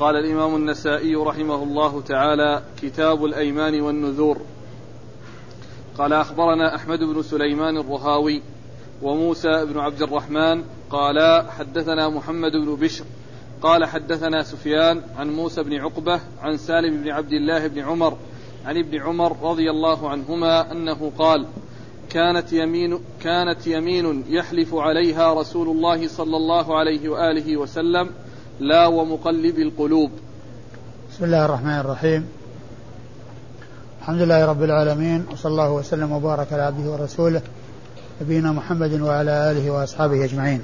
قال الإمام النسائي رحمه الله تعالى كتاب الأيمان والنذور. قال أخبرنا أحمد بن سليمان الرهاوي وموسى بن عبد الرحمن قال حدثنا محمد بن بشر قال حدثنا سفيان عن موسى بن عقبة عن سالم بن عبد الله بن عمر عن ابن عمر رضي الله عنهما أنه قال كانت يمين كانت يمين يحلف عليها رسول الله صلى الله عليه وآله وسلم لا ومقلب القلوب. بسم الله الرحمن الرحيم. الحمد لله رب العالمين وصلى الله وسلم وبارك على عبده ورسوله نبينا محمد وعلى آله وأصحابه أجمعين.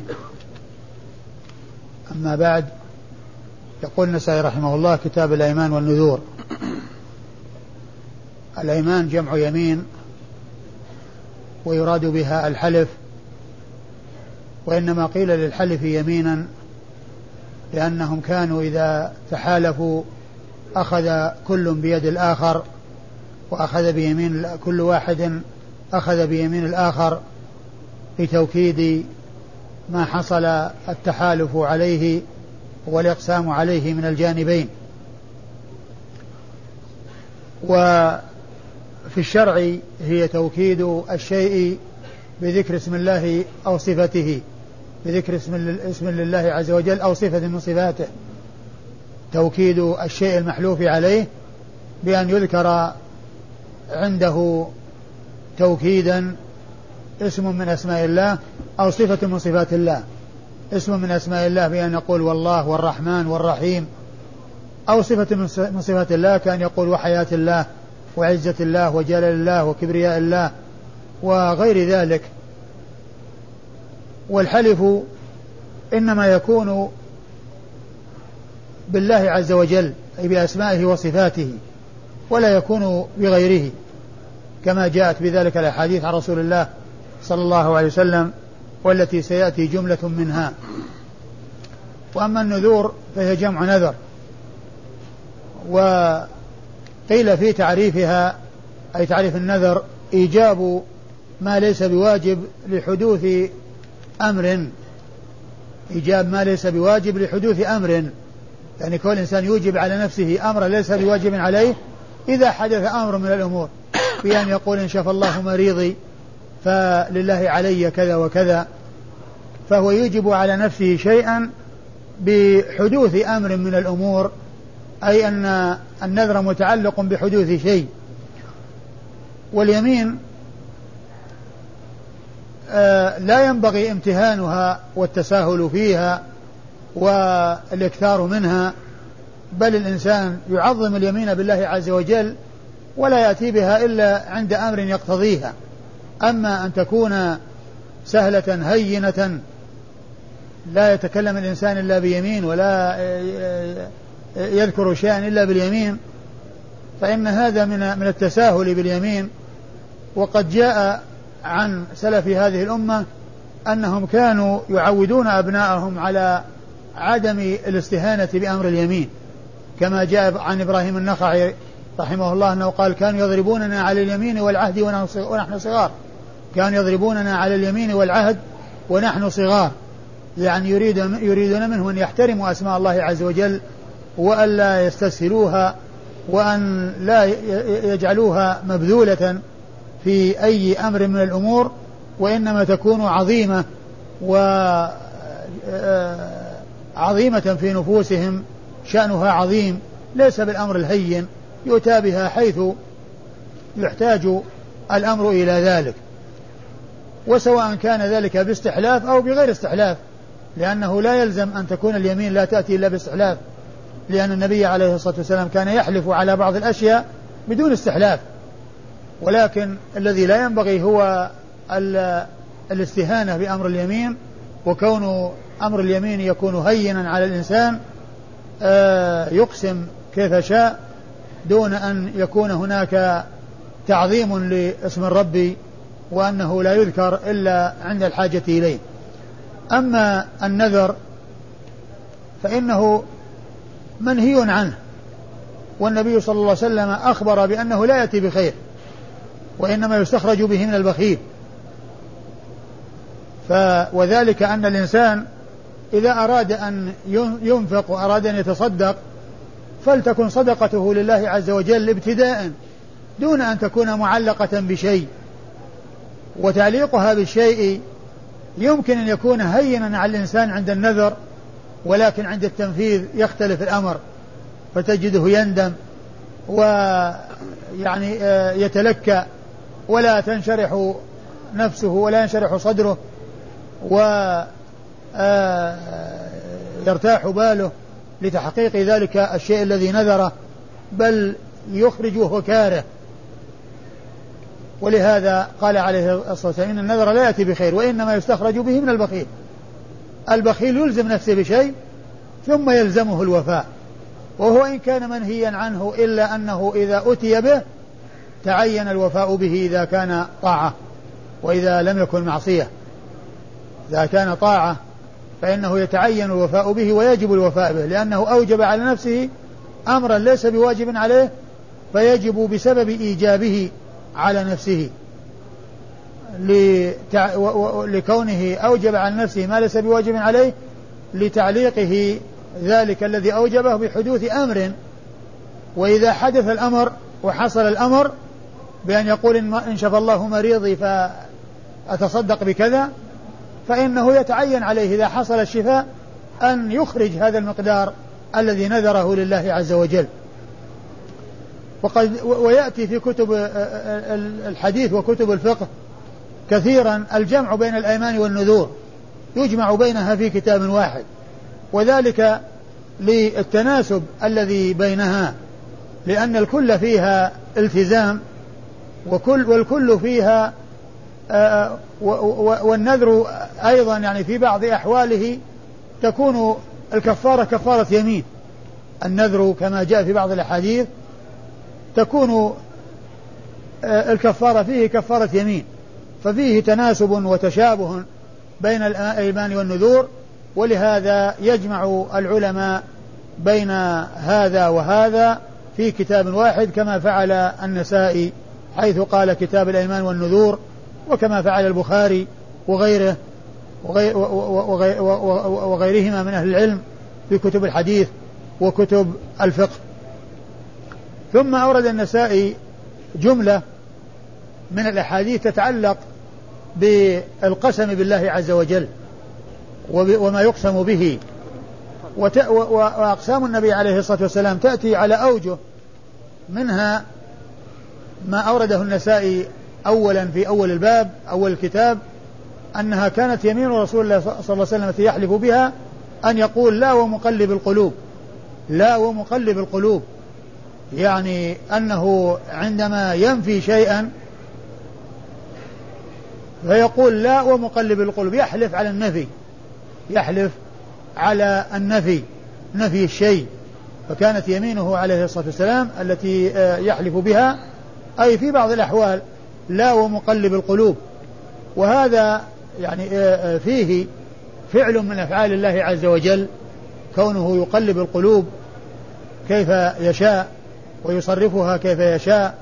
أما بعد يقول النسائي رحمه الله كتاب الأيمان والنذور. الأيمان جمع يمين ويراد بها الحلف وإنما قيل للحلف يمينا لأنهم كانوا إذا تحالفوا أخذ كل بيد الآخر وأخذ بيمين كل واحد أخذ بيمين الآخر لتوكيد ما حصل التحالف عليه والإقسام عليه من الجانبين. وفي الشرع هي توكيد الشيء بذكر اسم الله أو صفته. بذكر اسم اسم لله عز وجل أو صفة من صفاته. توكيد الشيء المحلوف عليه بأن يذكر عنده توكيدا اسم من أسماء الله أو صفة من صفات الله. اسم من أسماء الله بأن يقول والله والرحمن والرحيم أو صفة من صفات الله كأن يقول وحياة الله وعزة الله وجلال الله وكبرياء الله وغير ذلك. والحلف إنما يكون بالله عز وجل أي بأسمائه وصفاته ولا يكون بغيره كما جاءت بذلك الأحاديث عن رسول الله صلى الله عليه وسلم والتي سيأتي جملة منها. وأما النذور فهي جمع نذر. وقيل في تعريفها أي تعريف النذر إيجاب ما ليس بواجب لحدوث أمر إيجاب ما ليس بواجب لحدوث أمر. يعني كل إنسان يوجب على نفسه أمرا ليس بواجب عليه إذا حدث أمر من الأمور بأن يقول إن شاف الله مريضي فلله علي كذا وكذا. فهو يوجب على نفسه شيئا بحدوث أمر من الأمور أي أن النذر متعلق بحدوث شيء. واليمين لا ينبغي امتهانها والتساهل فيها والإكثار منها بل الإنسان يعظم اليمين بالله عز وجل ولا يأتي بها إلا عند أمر يقتضيها. أما أن تكون سهلة هينة لا يتكلم الإنسان إلا بيمين ولا يذكر شيئا إلا باليمين فإن هذا من من التساهل باليمين. وقد جاء عن سلف هذه الأمة أنهم كانوا يعودون أبناءهم على عدم الاستهانة بأمر اليمين. كما جاء عن إبراهيم النخعي رحمه الله أنه قال كانوا يضربوننا على اليمين والعهد ونحن صغار. كانوا يضربوننا على اليمين والعهد ونحن صغار. يعني يريد يريدون منه أن يحترموا أسماء الله عز وجل وأن لا يستسهلوها وأن لا يجعلوها مبذولة في أي أمر من الأمور وإنما تكون عظيمة و آه، عظيمة في نفوسهم شأنها عظيم ليس بالأمر الهين يؤتى بها حيث يحتاج الأمر إلى ذلك. وسواء كان ذلك باستحلاف أو بغير استحلاف لأنه لا يلزم أن تكون اليمين لا تأتي إلا باستحلاف لأن النبي عليه الصلاة والسلام كان يحلف على بعض الأشياء بدون استحلاف. ولكن الذي لا ينبغي هو الاستهانة بأمر اليمين وكون أمر اليمين يكون هينا على الإنسان آه، يقسم كيف شاء دون أن يكون هناك تعظيم لاسم الرب وأنه لا يذكر إلا عند الحاجة إليه. أما النذر فإنه منهي عنه والنبي صلى الله عليه وسلم أخبر بأنه لا يأتي بخير. وإنما يستخرج به من البخيل. ف وذلك أن الإنسان إذا أراد أن ينفق وأراد أن يتصدق فلتكن صدقته لله عز وجل ابتداء دون أن تكون معلقة بشيء. وتعليقها بالشيء يمكن أن يكون هينا على الإنسان عند النذر ولكن عند التنفيذ يختلف الأمر. فتجده يندم ويعني آه، يتلكى ولا تنشرح نفسه ولا ينشرح صدره و آه، باله لتحقيق ذلك الشيء الذي نذره بل يخرج وهو كاره. ولهذا قال عليه الصلاة والسلام إن النذر لا يأتي بخير وإنما يستخرج به من البخيل. البخيل يلزم نفسه بشيء ثم يلزمه الوفاء. وهو إن كان منهيا عنه إلا أنه إذا أتي به تعين الوفاء به إذا كان طاعة وإذا لم يكن معصية. إذا كان طاعة فإنه يتعين الوفاء به ويجب الوفاء به لأنه أوجب على نفسه أمرا ليس بواجب عليه فيجب بسبب إيجابه على نفسه. لكونه أوجب على نفسه ما ليس بواجب عليه لتعليقه ذلك الذي أوجبه بحدوث أمر. وإذا حدث الأمر وحصل الأمر بأن يقول إن شفى الله مريضي فأتصدق بكذا فإنه يتعين عليه إذا حصل الشفاء أن يخرج هذا المقدار الذي نذره لله عز وجل. وقد ويأتي في كتب الحديث وكتب الفقه كثيرا الجمع بين الأيمان والنذور يجمع بينها في كتاب واحد. وذلك للتناسب الذي بينها لأن الكل فيها التزام وكل والكل فيها آه، والنذر أيضا يعني في بعض أحواله تكون الكفارة كفارة يمين. النذر كما جاء في بعض الأحاديث تكون آه، الكفارة فيه كفارة يمين. ففيه تناسب وتشابه بين الأيمان والنذور ولهذا يجمع العلماء بين هذا وهذا في كتاب واحد كما فعل النسائي. حيث قال كتاب الأيمان والنذور وكما فعل البخاري وغيره وغيرهما من أهل العلم في كتب الحديث وكتب الفقه. ثم أورد النسائي جملة من الأحاديث تتعلق بالقسم بالله عز وجل وما يقسم به. وأقسام النبي عليه الصلاة والسلام تأتي على أوجه منها ما أورده النسائي أولا في أول الباب أول الكتاب أنها كانت يمين رسول الله صلى الله عليه وسلم التي يحلف بها أن يقول لا ومقلب القلوب لا ومقلب القلوب يعني أنه عندما ينفي شيئا فيقول لا ومقلب القلوب يحلف على النفي يحلف على النفي نفي الشيء فكانت يمينه عليه الصلاة والسلام التي آه، يحلف بها أي في بعض الأحوال لا ومقلب القلوب. وهذا يعني آه، آه، فيه فعل من أفعال الله عز وجل كونه يقلب القلوب كيف يشاء ويصرفها كيف يشاء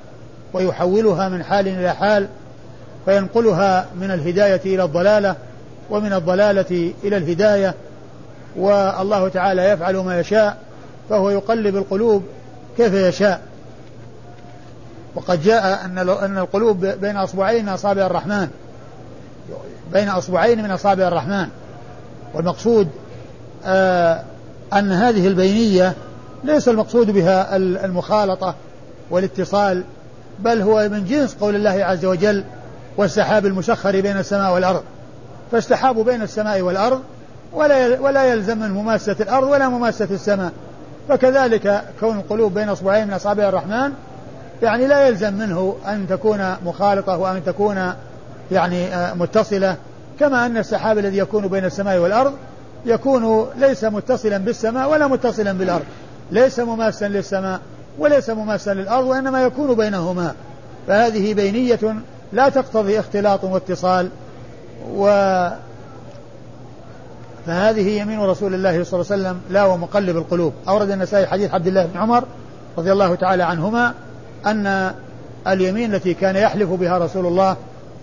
ويحولها من حال إلى حال فينقلها من الهداية إلى الضلالة ومن الضلالة إلى الهداية. والله تعالى يفعل ما يشاء فهو يقلب القلوب كيف يشاء. وقد جاء أن أن القلوب بين أصبعين من أصابع الرحمن. بين أصبعين من أصابع الرحمن. والمقصود آه أن هذه البينية ليس المقصود بها المخالطة والاتصال بل هو من جنس قول الله عز وجل والسحاب المسخر بين السماء والأرض. فالسحاب بين السماء والأرض ولا ولا يلزم من مماسة الأرض ولا مماسة السماء. فكذلك كون القلوب بين أصبعين من أصابع الرحمن يعني لا يلزم منه أن تكون مخالطة وأن تكون يعني آه، متصلة كما أن السحاب الذي يكون بين السماء والأرض يكون ليس متصلا بالسماء ولا متصلا بالأرض. ليس مماسا للسماء وليس مماسا للأرض وإنما يكون بينهما. فهذه بينية لا تقتضي اختلاط واتصال و فهذه يمين رسول الله صلى الله عليه وسلم لا ومقلب القلوب. أورد النسائي حديث عبد الله بن عمر رضي الله تعالى عنهما أن اليمين التي كان يحلف بها رسول الله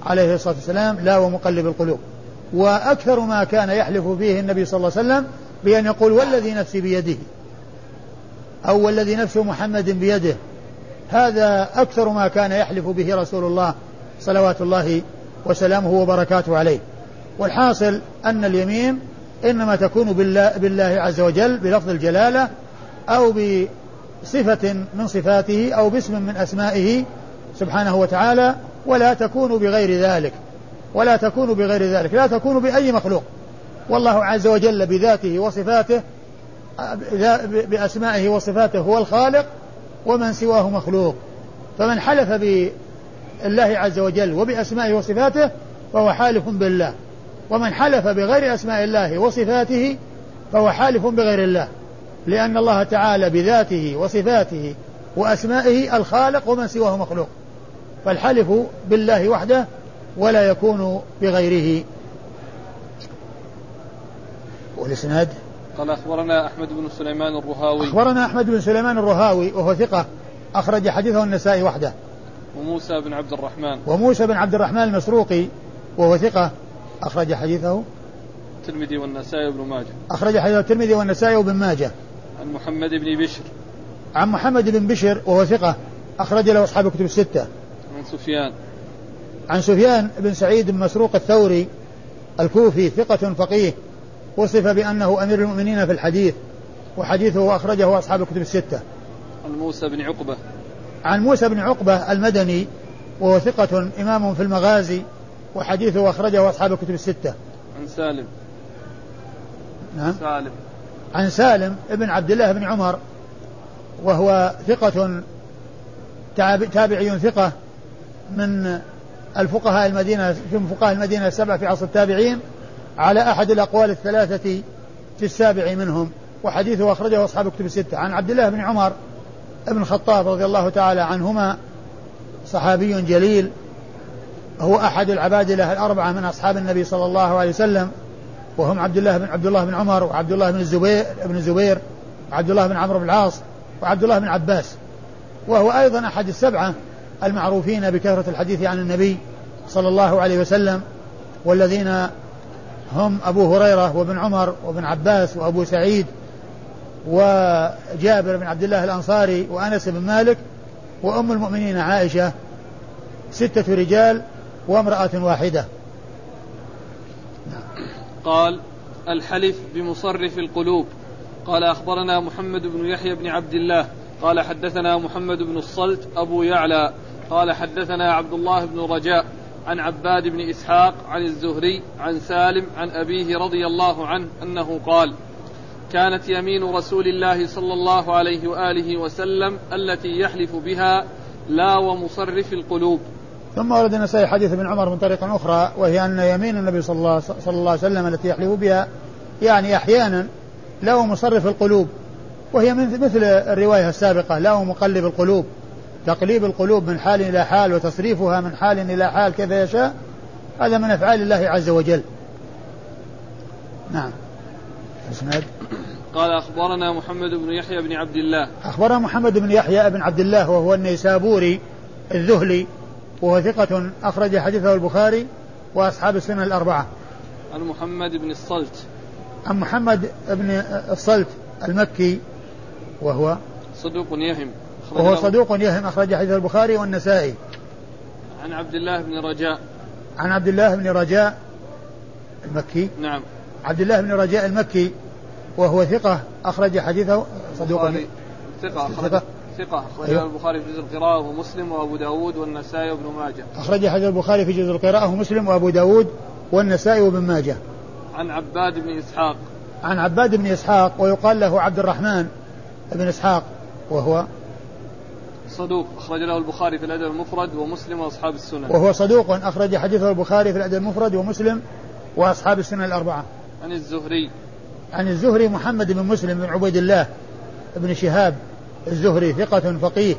عليه الصلاة والسلام لا ومقلب القلوب. وأكثر ما كان يحلف فيه النبي صلى الله عليه وسلم بأن يقول والذي نفسي بيده أو والذي نفس محمد بيده. هذا أكثر ما كان يحلف به رسول الله صلوات الله وسلامه وبركاته عليه. والحاصل أن اليمين إنما تكون بالله, بالله عز وجل بلفظ الجلالة أو بصفة من صفاته أو باسم من أسمائه سبحانه وتعالى ولا تكون بغير ذلك. ولا تكون بغير ذلك. لا تكون بأي مخلوق. والله عز وجل بذاته وصفاته بأسمائه وصفاته هو الخالق ومن سواه مخلوق. فمن حلف بالله عز وجل وبأسمائه وصفاته فهو حالف بالله. ومن حلف بغير أسماء الله وصفاته فهو حالف بغير الله. لأن الله تعالى بذاته وصفاته وأسمائه الخالق ومن سواه مخلوق. فالحلف بالله وحده ولا يكون بغيره. والإسناد؟ قال أخبرنا أحمد بن سليمان الرهاوي. أخبرنا أحمد بن سليمان الرهاوي وهو ثقة أخرج حديثه النسائي وحده. وموسى بن عبد الرحمن. وموسى بن عبد الرحمن المسروقي وهو ثقة أخرج حديثه. الترمذي والنسائي وابن ماجه. أخرج حديث الترمذي والنسائي وابن ماجه. عن محمد بن بشر. عن محمد بن بشر وهو ثقة أخرج له أصحاب الكتب الستة. عن سفيان. عن سفيان بن سعيد بن مسروق الثوري الكوفي ثقة فقيه وصف بأنه أمير المؤمنين في الحديث وحديثه أخرجه أصحاب الكتب الستة. عن موسى بن عقبة. عن موسى بن عقبة المدني وهو ثقة إمام في المغازي وحديثه أخرجه أصحاب الكتب الستة. عن سالم. نعم. سالم. عن سالم ابن عبد الله بن عمر وهو ثقة تابعي ثقة من الفقهاء المدينة في فقهاء المدينة السبعة في عصر التابعين على أحد الأقوال الثلاثة في السابع منهم وحديثه أخرجه أصحاب الكتب الستة. عن عبد الله بن عمر ابن الخطاب رضي الله تعالى عنهما صحابي جليل هو أحد العبادلة الأربعة من أصحاب النبي صلى الله عليه وسلم. وهم عبد الله بن عبد الله بن عمر وعبد الله بن الزبير بن الزبير وعبد الله بن عمرو بن العاص وعبد الله بن عباس. وهو أيضا أحد السبعة المعروفين بكثرة الحديث عن النبي صلى الله عليه وسلم والذين هم أبو هريرة وابن عمر وابن عباس وأبو سعيد وجابر بن عبد الله الأنصاري وأنس بن مالك وأم المؤمنين عائشة ستة رجال وامرأة واحدة. قال الحلف بمصرف القلوب. قال أخبرنا محمد بن يحيى بن عبد الله. قال حدثنا محمد بن الصلت أبو يعلى. قال حدثنا عبد الله بن رجاء عن عباد بن إسحاق عن الزهري عن سالم عن أبيه رضي الله عنه أنه قال كانت يمين رسول الله صلى الله عليه وآله وسلم التي يحلف بها لا ومصرف القلوب. ثم ورد النسائي حديث ابن عمر من طريق أخرى وهي أن يمين النبي صلى الله, صلى الله عليه وسلم التي يحلف بها يعني أحيانا لا ومصرف القلوب وهي مثل الرواية السابقة لا ومقلب القلوب تقليب القلوب من حال إلى حال وتصريفها من حال إلى حال كيف يشاء هذا من أفعال الله عز وجل. نعم. إسناد. قال أخبرنا محمد بن يحيى بن عبد الله. أخبرنا محمد بن يحيى بن عبد الله وهو النيسابوري الذهلي وهو ثقة أخرج حديثه البخاري وأصحاب السنة الأربعة. عن محمد بن الصلت. عن محمد بن الصلت المكي وهو صدوق يهم. وهو صدوق يهم أخرج حديث البخاري والنسائي. عن عبد الله بن رجاء. عن عبد الله بن رجاء المكي. نعم. عبد الله بن رجاء المكي وهو ثقة أخرج حديثه صدوق ثقة أخرج. ثقة أخرج أيوه؟ البخاري في جزء القراءة ومسلم وأبو داود والنسائي وابن ماجه. أخرج حديث البخاري في جزء القراءة ومسلم وأبو داود والنسائي وابن ماجه. عن عباد بن إسحاق. عن عباد بن إسحاق ويقال له عبد الرحمن بن إسحاق وهو صدوق أخرج له البخاري في الأدب المفرد ومسلم وأصحاب السنن. وهو صدوق أخرج حديثه البخاري في الأدب المفرد ومسلم وأصحاب السنن الأربعة. عن الزهري. عن الزهري محمد بن مسلم بن عبيد الله بن شهاب الزهري ثقة فقيه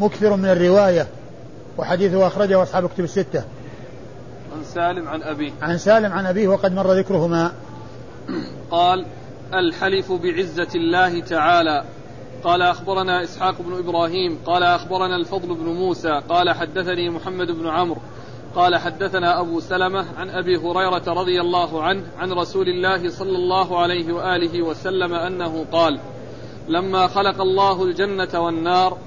مكثر من الرواية وحديثه أخرجه أصحاب الكتب الستة. عن سالم عن أبيه. عن سالم عن أبيه وقد مر ذكرهما. قال الحلف بعزة الله تعالى. قال أخبرنا إسحاق بن إبراهيم. قال أخبرنا الفضل بن موسى. قال حدثني محمد بن عمرو. قال حدثنا أبو سلمة عن أبي هريرة رضي الله عنه عن رسول الله صلى الله عليه وآله وسلم أنه قال لما خلق الله الجنة والنار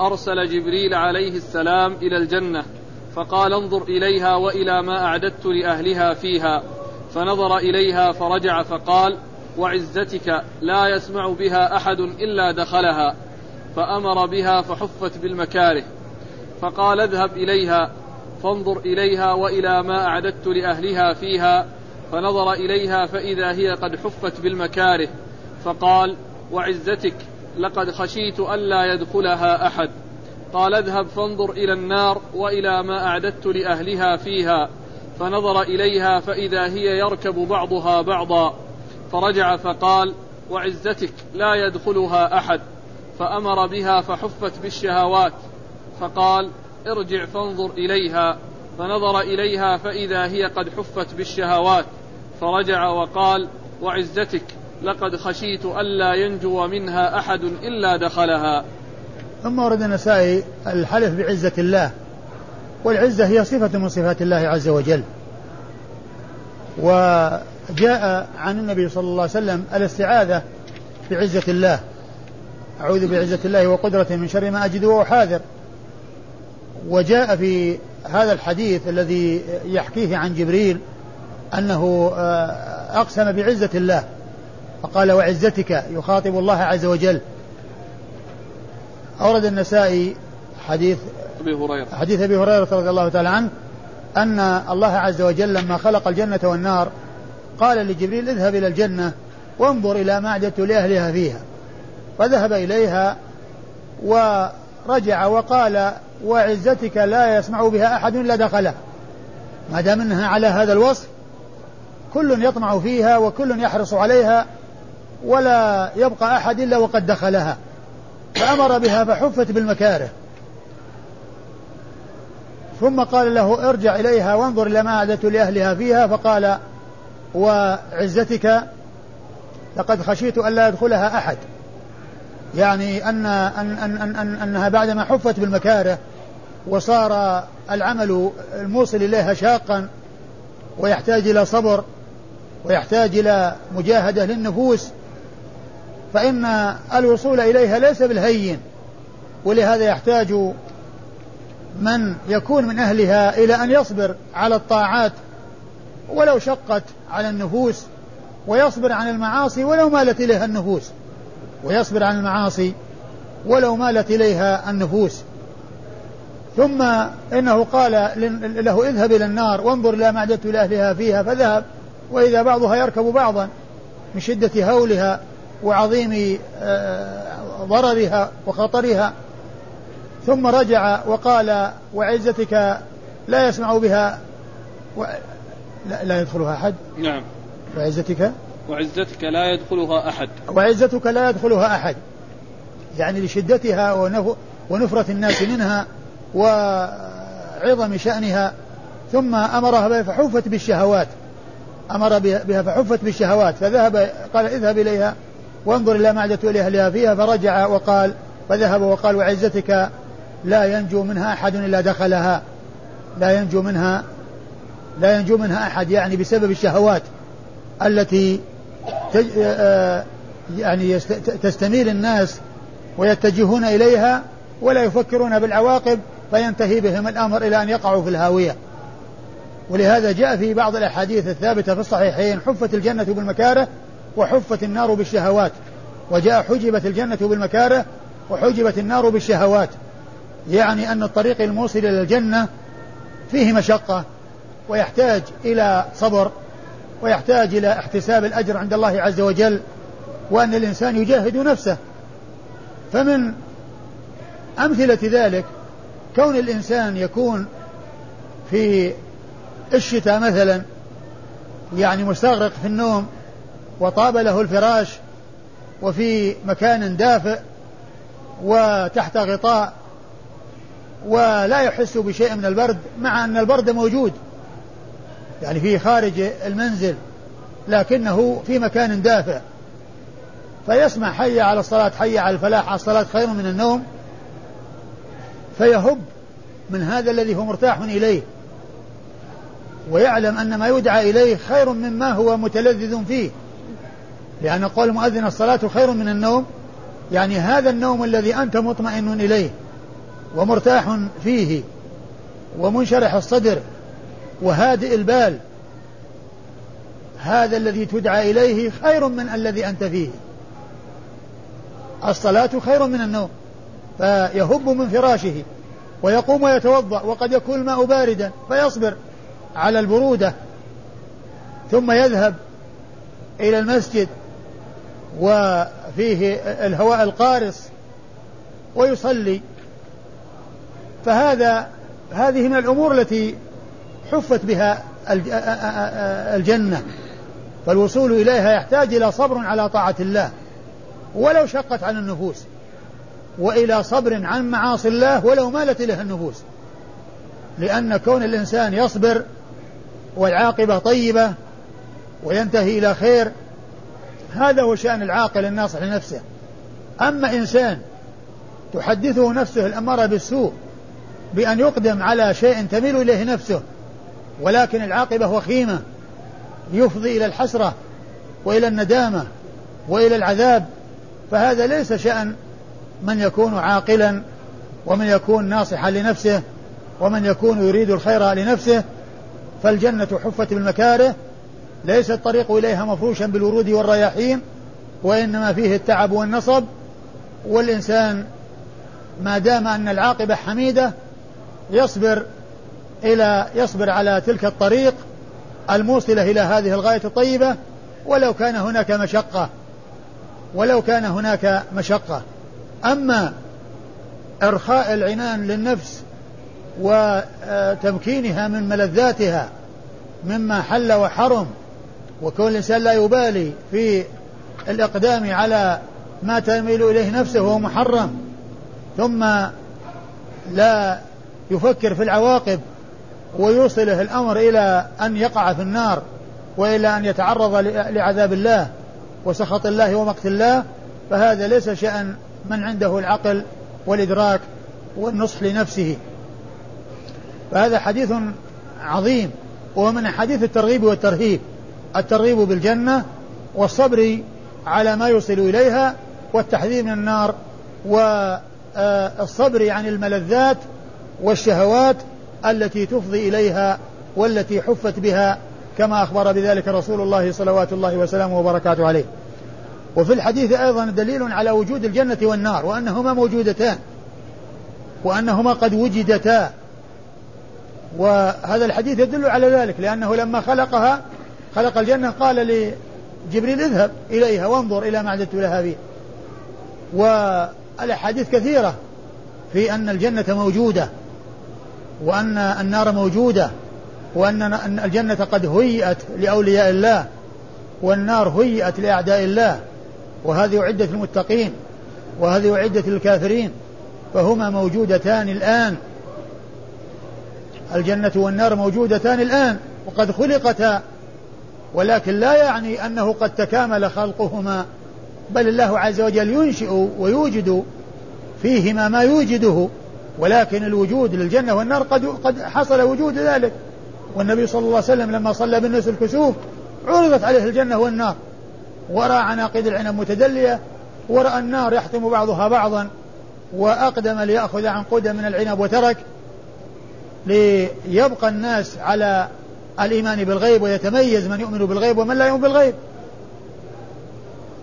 أرسل جبريل عليه السلام إلى الجنة فقال انظر إليها وإلى ما أعددت لأهلها فيها. فنظر إليها فرجع فقال وعزتك لا يسمع بها أحد إلا دخلها. فأمر بها فحفت بالمكاره. فقال اذهب إليها فانظر إليها وإلى ما أعددت لأهلها فيها. فنظر إليها فإذا هي قد حفت بالمكاره فقال وعزتك لقد خشيت ألا يدخلها أحد. قال اذهب فانظر إلى النار وإلى ما أعددت لأهلها فيها. فنظر إليها فإذا هي يركب بعضها بعضا. فرجع فقال وعزتك لا يدخلها أحد. فأمر بها فحفت بالشهوات. فقال ارجع فانظر إليها. فنظر إليها فإذا هي قد حفت بالشهوات. فرجع وقال وعزتك لقد خشيت ألا ينجو منها أحد إلا دخلها. ثم ورد النسائي الحلف بعزة الله والعزة هي صفة من صفات الله عز وجل. وجاء عن النبي صلى الله عليه وسلم الاستعاذة بعزة الله. أعوذ بعزة الله وقدرته من شر ما أجد وأحاذر وجاء في هذا الحديث الذي يحكيه عن جبريل أنه آه، أقسم بعزة الله. فقال وعزتك يخاطب الله عز وجل. أورد النسائي حديث أبي هريرة. حديث أبي هريرة رضي الله تعالى عنه أن الله عز وجل لما خلق الجنة والنار قال لجبريل اذهب إلى الجنة وانظر إلى ما أعددت لأهلها فيها. فذهب إليها ورجع وقال وعزتك لا يسمع بها أحد إلا دخلها ما دام إنها على هذا الوصف كل يطمع فيها وكل يحرص عليها ولا يبقى أحد إلا وقد دخلها فأمر بها فحفت بالمكاره. ثم قال له ارجع إليها وانظر إلى ما لأهلها فيها فقال وعزتك لقد خشيت ألا يدخلها أحد. يعني أن, أن, أن, أن, أن أنها بعدما حفت بالمكاره وصار العمل الموصل إليها شاقا ويحتاج إلى صبر ويحتاج إلى مجاهدة للنفوس فإن الوصول إليها ليس بالهين ولهذا يحتاج من يكون من أهلها إلى أن يصبر على الطاعات ولو شقت على النفوس ويصبر عن المعاصي ولو مالت إليها النفوس ويصبر عن المعاصي ولو مالت إليها النفوس. ثم إنه قال له اذهب إلى النار وانظر إلى أعددت لأهلها فيها فذهب وإذا بعضها يركب بعضا من شدة هولها وعظيم آه، ضررها وخطرها. ثم رجع وقال وعزتك لا يسمع بها و... لا, لا يدخلها أحد. نعم. وعزتك؟ وعزتك لا يدخلها أحد. وعزتك لا يدخلها أحد. يعني لشدتها ونف... ونفرة الناس منها وعظم شأنها. ثم أمرها بها فحفت بالشهوات. أمر بها فحفت بالشهوات فذهب قال اذهب إليها. وانظر إلى أعددت لأهلها فيها فرجع وقال فذهب وقال وعزتك لا ينجو منها أحد إلا دخلها. لا ينجو منها لا ينجو منها أحد يعني بسبب الشهوات التي تج... آه، يعني تستميل الناس ويتجهون إليها ولا يفكرون بالعواقب فينتهي بهم الأمر إلى أن يقعوا في الهاوية. ولهذا جاء في بعض الأحاديث الثابتة في الصحيحين حفت الجنة بالمكاره وحفت النار بالشهوات وجاء حجبت الجنة بالمكاره وحجبت النار بالشهوات. يعني أن الطريق الموصل إلى الجنة فيه مشقة ويحتاج إلى صبر ويحتاج إلى احتساب الأجر عند الله عز وجل وأن الإنسان يجاهد نفسه. فمن أمثلة ذلك كون الإنسان يكون في الشتاء مثلا يعني مستغرق في النوم وطاب له الفراش وفي مكان دافئ وتحت غطاء ولا يحس بشيء من البرد مع أن البرد موجود. يعني في خارج المنزل لكنه في مكان دافئ. فيسمع حي على الصلاة حي على الفلاح الصلاة خير من النوم. فيهب من هذا الذي هو مرتاح إليه. ويعلم أن ما يدعى إليه خير مما هو متلذذ فيه. لأن قول المؤذن الصلاة خير من النوم يعني هذا النوم الذي أنت مطمئن إليه ومرتاح فيه ومنشرح الصدر وهادئ البال هذا الذي تدعى إليه خير من الذي أنت فيه. الصلاة خير من النوم فيهب من فراشه ويقوم ويتوضأ وقد يكون الماء باردا فيصبر على البرودة ثم يذهب إلى المسجد وفيه الهواء القارص ويصلي. فهذا هذه من الأمور التي حفت بها الجنة. فالوصول إليها يحتاج إلى صبر على طاعة الله. ولو شقت عن النفوس. وإلى صبر عن معاصي الله ولو مالت إليها النفوس. لأن كون الإنسان يصبر والعاقبة طيبة وينتهي إلى خير هذا هو شأن العاقل الناصح لنفسه. أما إنسان تحدثه نفسه الأمارة بالسوء بأن يقدم على شيء تميل إليه نفسه ولكن العاقبة وخيمة يفضي إلى الحسرة وإلى الندامة وإلى العذاب. فهذا ليس شأن من يكون عاقلا ومن يكون ناصحا لنفسه ومن يكون يريد الخير لنفسه. فالجنة حفت بالمكاره ليس الطريق إليها مفروشا بالورود والرياحين وإنما فيه التعب والنصب. والإنسان ما دام أن العاقبة حميدة يصبر إلى يصبر على تلك الطريق الموصلة إلى هذه الغاية الطيبة. ولو كان هناك مشقة ولو كان هناك مشقة. أما إرخاء العنان للنفس وتمكينها من ملذاتها مما حل وحرم وكون الإنسان لا يبالي في الإقدام على ما تميل إليه نفسه وهو محرم ثم لا يفكر في العواقب ويوصله الأمر إلى أن يقع في النار وإلى أن يتعرض لعذاب الله وسخط الله ومقت الله فهذا ليس شأن من عنده العقل والإدراك والنصح لنفسه. فهذا حديث عظيم وهو من حديث الترغيب والترهيب. الترغيب بالجنة والصبر على ما يوصل إليها والتحذير من النار والصبر عن الملذات والشهوات التي تفضي إليها والتي حفت بها كما أخبر بذلك رسول الله صلوات الله وسلامه وبركاته عليه. وفي الحديث أيضا دليل على وجود الجنة والنار وأنهما موجودتان وأنهما قد وجدتا. وهذا الحديث يدل على ذلك لأنه لما خلقها خلق الجنة قال لجبريل اذهب إليها وانظر إلى ما أعددت لها فيه. والأحاديث كثيرة في أن الجنة موجودة وأن النار موجودة وأن الجنة قد هيئت لأولياء الله والنار هيئت لأعداء الله وهذه أعدت للمتقين وهذه أعدت للكافرين فهما موجودتان الآن. الجنة والنار موجودتان الآن وقد خلقتا ولكن لا يعني أنه قد تكامل خلقهما بل الله عز وجل ينشئ ويوجد فيهما ما يوجده ولكن الوجود للجنة والنار قد قد حصل وجود ذلك. والنبي صلى الله عليه وسلم لما صلى بالناس الكسوف عرضت عليه الجنة والنار. ورأى عناقيد العنب متدلية ورأى النار يحطم بعضها بعضا وأقدم ليأخذ عن قدم من العنب وترك ليبقى الناس على الإيمان بالغيب ويتميز من يؤمن بالغيب ومن لا يؤمن بالغيب.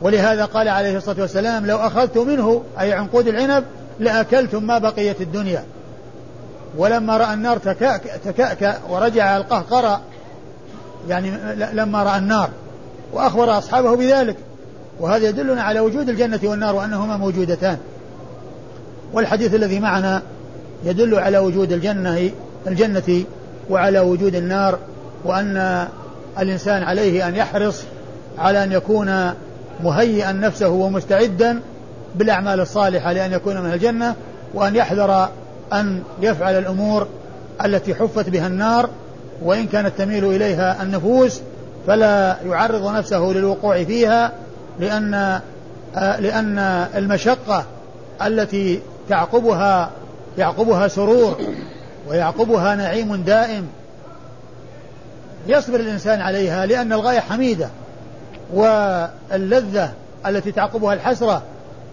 ولهذا قال عليه الصلاة والسلام لو أخذت منه أي عنقود العنب لأكلتم ما بقيت الدنيا. ولما رأى النار تكأكأ ورجع القهقرة يعني لما رأى النار وأخبر أصحابه بذلك. وهذا يدلنا على وجود الجنة والنار وأنهما موجودتان. والحديث الذي معنا يدل على وجود الجنة الجنة وعلى وجود النار. وأن الإنسان عليه أن يحرص على أن يكون مهيئا نفسه ومستعدا بالأعمال الصالحة لأن يكون من الجنة وأن يحذر أن يفعل الأمور التي حفت بها النار وإن كانت تميل إليها النفوس فلا يعرض نفسه للوقوع فيها لأن لأن المشقة التي تعقبها يعقبها سرور ويعقبها نعيم دائم يصبر الإنسان عليها لأن الغاية حميدة واللذة التي تعقبها الحسرة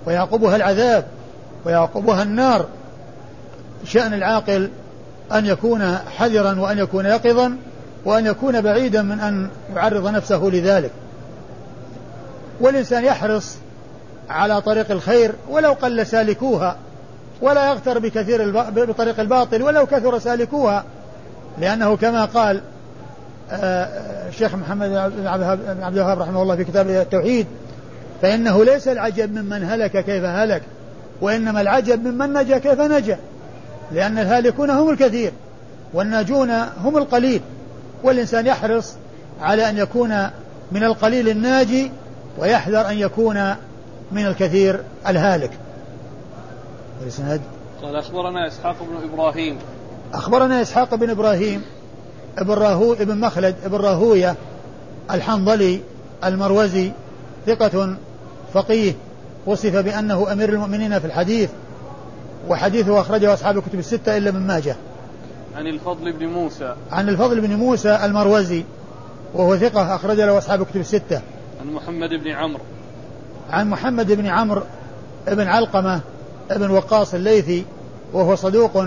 ويعقبها العذاب ويعقبها النار. شأن العاقل أن يكون حذرا وأن يكون يقظا وأن يكون بعيدا من أن يعرض نفسه لذلك. والإنسان يحرص على طريق الخير ولو قل سالكوها ولا يغتر بكثير بطريق الباطل ولو كثر سالكوها لأنه كما قال الشيخ محمد بن عبد الوهاب رحمه الله في كتاب التوحيد فإنه ليس العجب ممن هلك كيف هلك وإنما العجب ممن نجا كيف نجا لأن الهالكون هم الكثير والناجون هم القليل والإنسان يحرص على أن يكون من القليل الناجي ويحذر أن يكون من الكثير الهالك. الإسناد قال أخبرنا إسحاق بن إبراهيم. أخبرنا إسحاق بن إبراهيم ابن راهو ابن مخلد ابن راهوية الحنظلي المروزي ثقة فقيه وصف بأنه أمير المؤمنين في الحديث وحديثه أخرجه أصحاب الكتب الستة إلا من ماجه. عن الفضل بن موسى. عن الفضل بن موسى المروزي وهو ثقة أخرج له أصحاب الكتب الستة. عن محمد بن عمرو. عن محمد بن عمرو بن علقمة بن وقاص الليثي وهو صدوق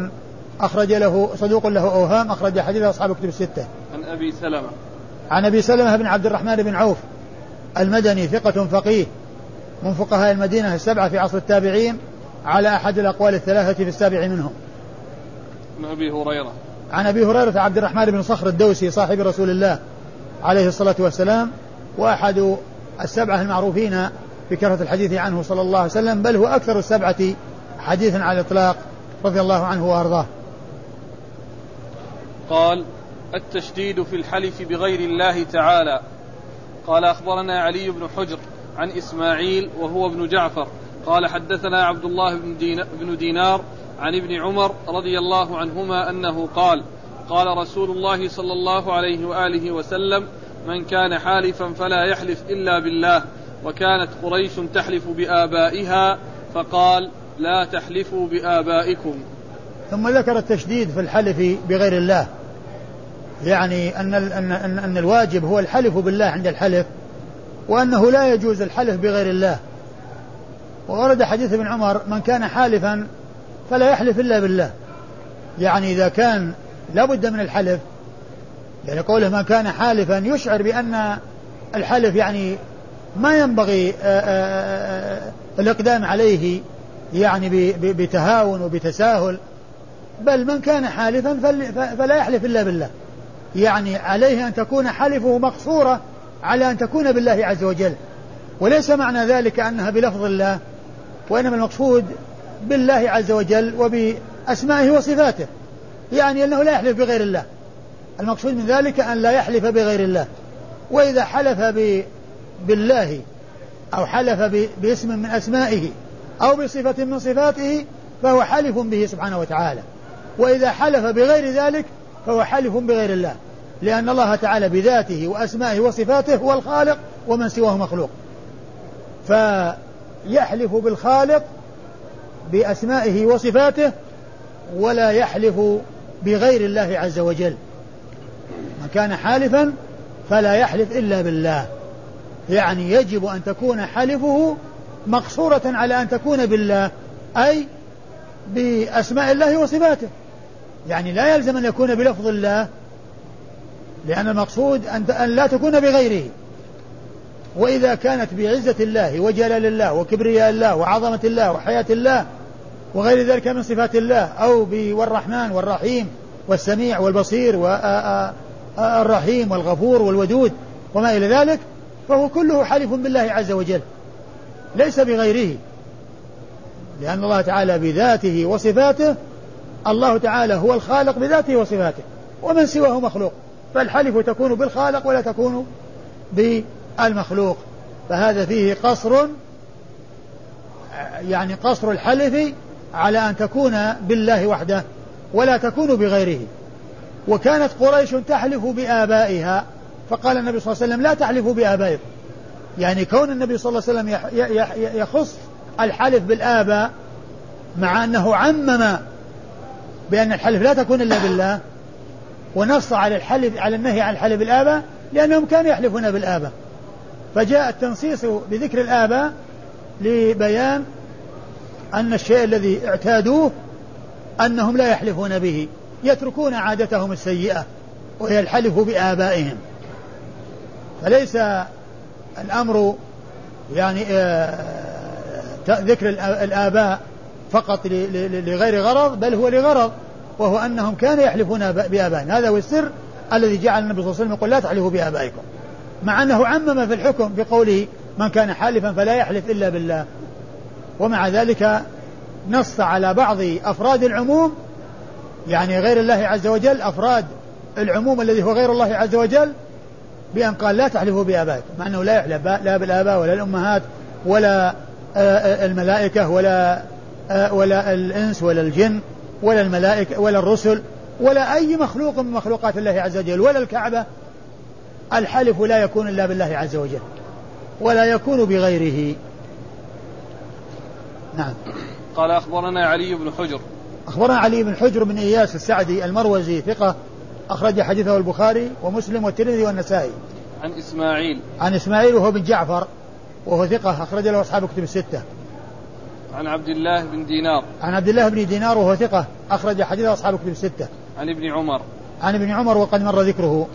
أخرج له صدوق له أوهام أخرج حديث أصحاب الكتب الستة. عن أبي سلمة. عن أبي سلمة بن عبد الرحمن بن عوف المدني ثقة فقيه من فقهاء المدينة السبعة في عصر التابعين على أحد الأقوال الثلاثة في السابع منهم. عن أبي هريرة. عن أبي هريرة عبد الرحمن بن صخر الدوسي صاحب رسول الله عليه الصلاة والسلام وأحد السبعة المعروفين بكثرة الحديث عنه صلى الله عليه وسلم بل هو أكثر السبعة حديثا على الإطلاق رضي الله عنه وأرضاه قال التشديد في الحلف بغير الله تعالى. قال أخبرنا علي بن حجر عن إسماعيل وهو ابن جعفر. قال حدثنا عبد الله بن دينار عن ابن عمر رضي الله عنهما أنه قال قال رسول الله صلى الله عليه وآله وسلم من كان حالفا فلا يحلف إلا بالله وكانت قريش تحلف بآبائها فقال لا تحلفوا بآبائكم. ثم ذكر التشديد في الحلف بغير الله. يعني أن, أن, أن, أن الواجب هو الحلف بالله عند الحلف وأنه لا يجوز الحلف بغير الله. وورد حديث ابن عمر من كان حالفا فلا يحلف إلا بالله. يعني إذا كان لابد من الحلف يعني قوله من كان حالفا يشعر بأن الحلف يعني ما ينبغي آآ آآ الإقدام عليه يعني بتهاون وبتساهل. بل من كان حالفا فلا يحلف إلا بالله. يعني عليه أن تكون حلفه مقصورة على أن تكون بالله عز وجل. وليس معنى ذلك أنها بلفظ الله وإنما المقصود بالله عز وجل وبأسمائه وصفاته. يعني أنه لا يحلف بغير الله. المقصود من ذلك أن لا يحلف بغير الله. وإذا حلف ب... بالله أو حلف باسم من أسمائه أو بصفة من صفاته فهو حلف به سبحانه وتعالى. وإذا حلف بغير ذلك فهو حلف بغير الله. لأن الله تعالى بذاته وأسمائه وصفاته هو الخالق ومن سواه مخلوق. فيحلف بالخالق بأسمائه وصفاته ولا يحلف بغير الله عز وجل. من كان حالفا فلا يحلف إلا بالله. يعني يجب أن تكون حلفه مقصورة على أن تكون بالله أي بأسماء الله وصفاته. يعني لا يلزم أن يكون بلفظ الله لأن المقصود أن لا تكون بغيره. وإذا كانت بعزة الله وجلال الله وكبرياء الله وعظمة الله وحياة الله وغير ذلك من صفات الله أو والرحمن والرحيم والسميع والبصير والرحيم والغفور والودود وما إلى ذلك فهو كله حلف بالله عز وجل ليس بغيره. لأن الله تعالى بذاته وصفاته الله تعالى هو الخالق بذاته وصفاته ومن سواه مخلوق. فالحلف تكون بالخالق ولا تكون بالمخلوق. فهذا فيه قصر يعني قصر الحلف على أن تكون بالله وحده ولا تكون بغيره. وكانت قريش تحلف بآبائها فقال النبي صلى الله عليه وسلم لا تحلفوا بآبائكم. يعني كون النبي صلى الله عليه وسلم يخص الحلف بالآباء مع أنه عمم بأن الحلف لا تكون إلا بالله ونص على الحلف على النهي عن الحلف بالآباء لأنهم كانوا يحلفون بالآباء. فجاء التنصيص بذكر الآباء لبيان أن الشيء الذي اعتادوه أنهم لا يحلفون به يتركون عادتهم السيئة وهي الحلف بآبائهم. فليس الأمر يعني آه، ذكر الآباء فقط لغير غرض بل هو لغرض وهو أنهم كانوا يحلفون بآبائهم. هذا هو السر الذي جعل النبي صلى الله عليه وسلم يقول لا تحلفوا بآبائكم. مع أنه عمم في الحكم بقوله من كان حالفا فلا يحلف إلا بالله. ومع ذلك نص على بعض أفراد العموم يعني غير الله عز وجل أفراد العموم الذي هو غير الله عز وجل بأن قال لا تحلفوا بآبائكم. مع أنه لا يحلف لا بالآباء ولا الأمهات ولا آه، آه، الملائكة ولا ولا الإنس ولا الجن ولا الملائكة ولا الرسل ولا أي مخلوق من مخلوقات الله عز وجل ولا الكعبة. الحلف لا يكون إلا بالله عز وجل ولا يكون بغيره. نعم. قال أخبرنا علي بن حجر. أخبرنا علي بن حجر بن إياس السعدي المروزي ثقة أخرج حديثه البخاري ومسلم والترمذي والنسائي. عن إسماعيل. عن إسماعيل وهو بن جعفر وهو ثقة أخرج له أصحاب كتب الستة. عن عبد الله بن دينار. عن عبد الله بن دينار وهو ثقة أخرج حديثه أصحاب كتب الستة. عن ابن عمر. عن ابن عمر وقد مر ذكره.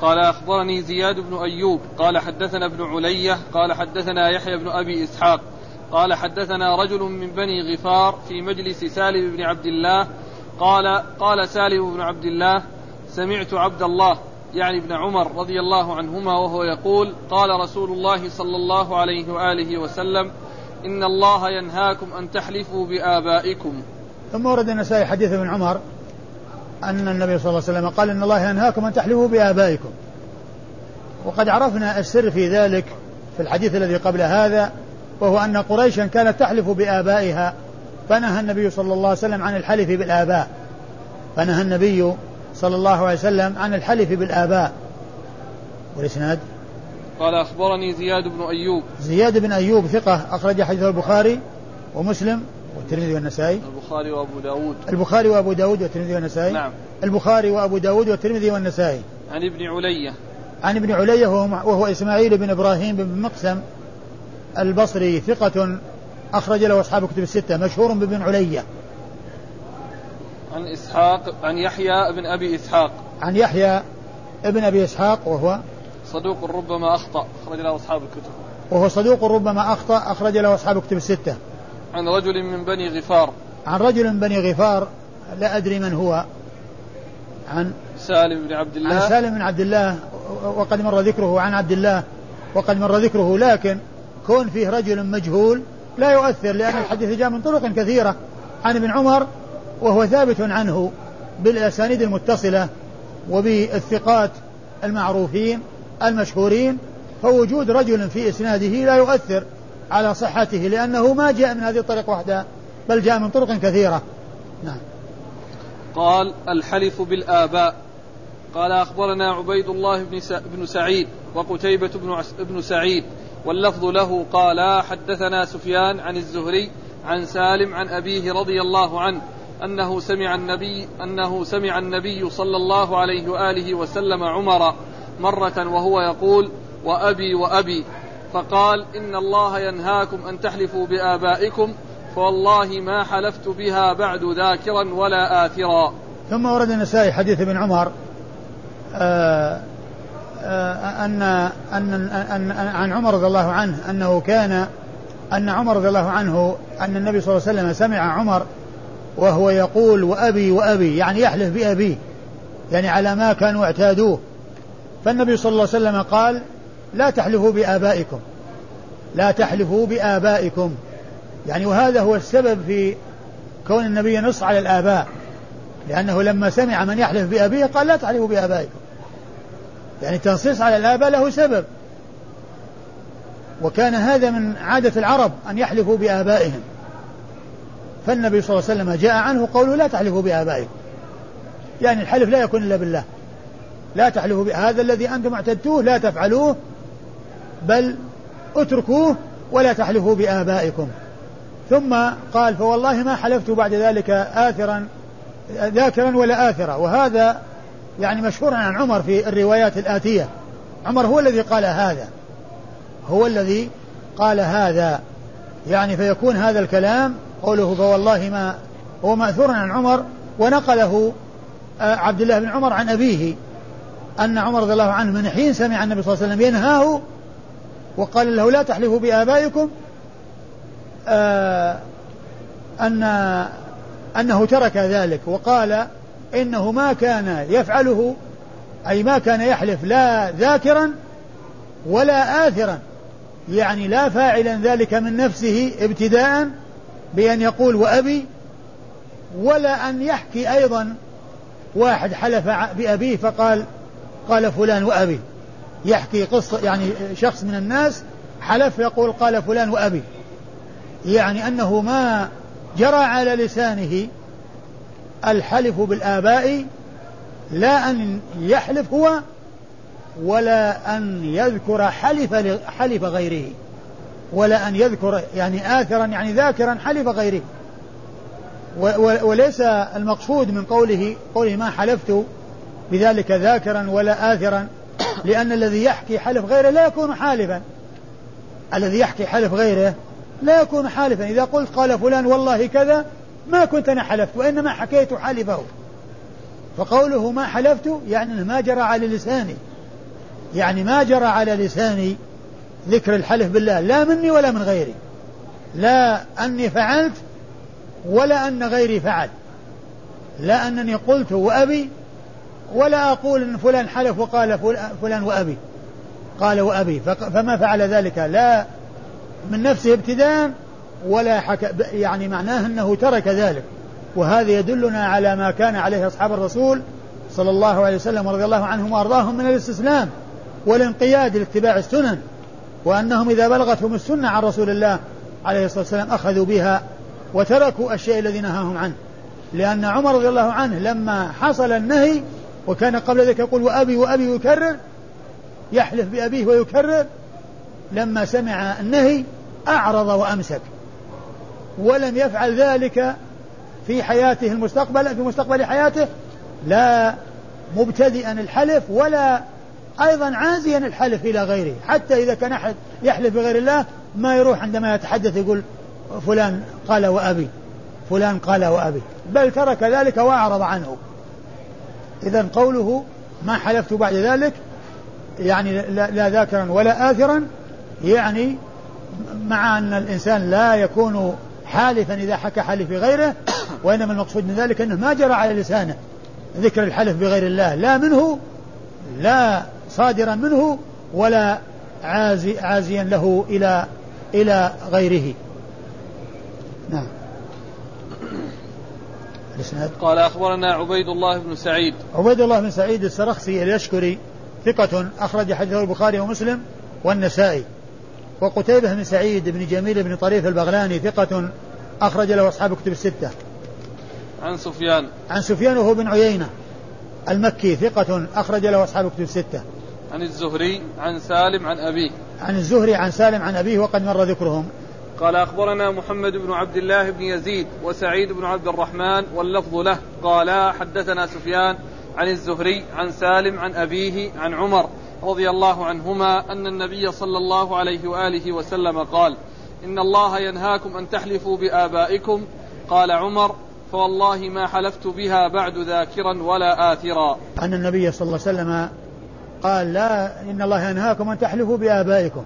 قال أخبرني زياد بن أيوب. قال حدثنا ابن علية. قال حدثنا يحيى بن أبي إسحاق. قال حدثنا رجل من بني غفار في مجلس سالم بن عبد الله. قال قال سالم بن عبد الله سمعت عبد الله يعني ابن عمر رضي الله عنهما وهو يقول قال رسول الله صلى الله عليه وآله وسلم إن الله ينهاكم أن تحلفوا بآبائكم. ثم ورد النسائي حديث ابن عمر أن النبي صلى الله عليه وسلم قال إن الله ينهاكم أن تحلفوا بآبائكم. وقد عرفنا السر في ذلك في الحديث الذي قبل هذا وهو أن قريشا كانت تحلف بآبائها فنهى النبي صلى الله عليه وسلم عن الحلف بالآباء. فنهى النبي صلى الله عليه وسلم عن الحلف بالآباء والإسناد قال أخبرني زياد بن أيوب. زياد بن أيوب ثقة أخرج حديث البخاري ومسلم والترمذي والنسائي. البخاري وأبو داود. البخاري وأبو داود والترمذي والنسائي. نعم. البخاري وأبو داود والترمذي والنسائي. عن ابن علية. عن ابن علية وهو, وهو إسماعيل بن إبراهيم بن مقسم البصري ثقة أخرج له أصحاب كتب الستة مشهور بابن علية. عن إسحاق عن يحيى بن أبي إسحاق. عن يحيى ابن أبي إسحاق وهو صدوق ربما أخطأ أخرج له أصحاب الكتب. وهو صدوق ربما أخطأ أخرج له أصحاب الكتب الستة. عن رجل من بني غفار. عن رجل من بني غفار لا أدري من هو. عن سالم بن عبد الله. عن سالم بن عبد الله وقد مر ذكره عن عبد الله وقد مر ذكره لكن كون فيه رجل مجهول لا يؤثر لأن الحديث جاء من طرق كثيرة. عن ابن عمر وهو ثابت عنه بالأسانيد المتصلة وبالثقات المعروفين. المشهورين فوجود رجل في إسناده لا يؤثر على صحته لأنه ما جاء من هذه الطريق وحدها بل جاء من طرق كثيرة. نعم. قال الحلف بالآباء. قال أخبرنا عبيد الله بن, بن سعيد وقتيبة بن, بن سعيد واللفظ له قال حدثنا سفيان عن الزهري عن سالم عن أبيه رضي الله عنه أنه سمع النبي أنه سمع النبي صلى الله عليه وآله وسلم عمر مرة وهو يقول وأبي وأبي فقال إن الله ينهاكم أن تحلفوا بآبائكم فوالله ما حلفت بها بعد ذاكرا ولا آثرا. ثم ورد النسائي حديث ابن عمر آه آه أن أن أن عن عمر رضي الله عنه أنه كان أن عمر رضي الله عنه أن النبي صلى الله عليه وسلم سمع عمر وهو يقول وأبي وأبي يعني يحلف بأبيه يعني على ما كانوا اعتادوه. فالنبي صلى الله عليه وسلم قال لا تحلفوا بآبائكم. لا تحلفوا بآبائكم. يعني وهذا هو السبب في كون النبي نص على الآباء. لأنه لما سمع من يحلف بأبيه قال لا تحلفوا بآبائكم. يعني التنصيص على الآباء له سبب. وكان هذا من عادة العرب أن يحلفوا بآبائهم. فالنبي صلى الله عليه وسلم جاء عنه قوله لا تحلفوا بآبائكم. يعني الحلف لا يكون إلا بالله. لا تحلفوا بهذا الذي أنتم اعتدتوه لا تفعلوه بل اتركوه ولا تحلفوا بآبائكم. ثم قال فوالله ما حلفت بعد ذلك آثرا ذاكرا ولا آثرا. وهذا يعني مشهور عن عمر في الروايات الآتية. عمر هو الذي قال هذا. هو الذي قال هذا. يعني فيكون هذا الكلام قوله فوالله ما هو مأثور عن عمر ونقله آه، عبد الله بن عمر عن أبيه. أن عمر رضي الله عنه من حين سمع النبي صلى الله عليه وسلم ينهاه وقال له لا تحلفوا بآبائكم آه أن أنه ترك ذلك وقال إنه ما كان يفعله أي ما كان يحلف لا ذاكرا ولا آثرا يعني لا فاعلا ذلك من نفسه ابتداء بأن يقول وأبي ولا أن يحكي أيضا واحد حلف بأبيه فقال قال فلان وأبي. يحكي قصة يعني شخص من الناس حلف يقول قال فلان وأبي. يعني أنه ما جرى على لسانه الحلف بالآباء لا أن يحلف هو ولا أن يذكر حلف حلف غيره. ولا أن يذكر يعني آثرا يعني ذاكرا حلف غيره. وليس المقصود من قوله قوله ما حلفت بذلك ذاكرا ولا آثرا لأن الذي يحكي حلف غيره لا يكون حالفا. الذي يحكي حلف غيره لا يكون حالفا. إذا قلت قال فلان والله كذا ما كنت أنا حلفت وإنما حكيت حلفه. فقوله ما حلفت يعني ما جرى على لساني. يعني ما جرى على لساني ذكر الحلف بالله لا مني ولا من غيري. لا أني فعلت ولا أن غيري فعل. لا أنني قلت وأبي ولا أقول أن فلان حلف وقال فلان وأبي. قال وأبي. فما فعل ذلك؟ لا. من نفسه ابتداء ولا حكى يعني معناه أنه ترك ذلك. وهذا يدلنا على ما كان عليه أصحاب الرسول صلى الله عليه وسلم ورضي الله عنهم وأرضاهم من الاستسلام والانقياد لاتباع السنن وأنهم إذا بلغتهم السنة عن رسول الله عليه الصلاة والسلام أخذوا بها وتركوا الشيء الذي نهاهم عنه. لأن عمر رضي الله عنه لما حصل النهي وكان قبل ذلك يقول وأبي وأبي يكرر يحلف بأبيه ويكرر لما سمع النهي أعرض وأمسك. ولم يفعل ذلك في حياته المستقبل في مستقبل حياته لا مبتدئا الحلف ولا أيضا عازيا الحلف إلى غيره. حتى إذا كان أحد يحلف بغير الله ما يروح عندما يتحدث يقول فلان قال وأبي فلان قال وأبي. بل ترك ذلك وأعرض عنه. إذا قوله ما حلفت بعد ذلك يعني لا ذاكرا ولا آثرا يعني مع أن الإنسان لا يكون حالفا إذا حكى حلف غيره وإنما المقصود من ذلك أنه ما جرى على لسانه ذكر الحلف بغير الله لا منه لا صادرا منه ولا عازي عازيا له إلى إلى غيره. نعم. الاسناد قال أخبرنا عبيد الله بن سعيد عبيد الله بن سعيد السرخسي اليشكري ثقة أخرج حديثه البخاري ومسلم والنسائي وقتيبة بن سعيد بن جميل بن طريف البغلاني ثقة أخرج له أصحاب كتب الستة. عن سفيان. عن سفيان وهو بن عيينة المكي ثقة أخرج له أصحاب كتب الستة. عن الزهري عن سالم عن أبيه. عن الزهري عن سالم عن أبيه وقد مر ذكرهم. قال أخبرنا محمد بن عبد الله بن يزيد وسعيد بن عبد الرحمن واللفظ له. قالا حدثنا سفيان عن الزهري عن سالم عن أبيه عن عمر رضي الله عنهما أن النبي صلى الله عليه وآله وسلم قال إن الله ينهاكم أن تحلفوا بآبائكم. قال عمر فوالله ما حلفت بها بعد ذاكرا ولا آثرا. أن النبي صلى الله عليه وسلم قال لا إن الله ينهاكم أن تحلفوا بآبائكم.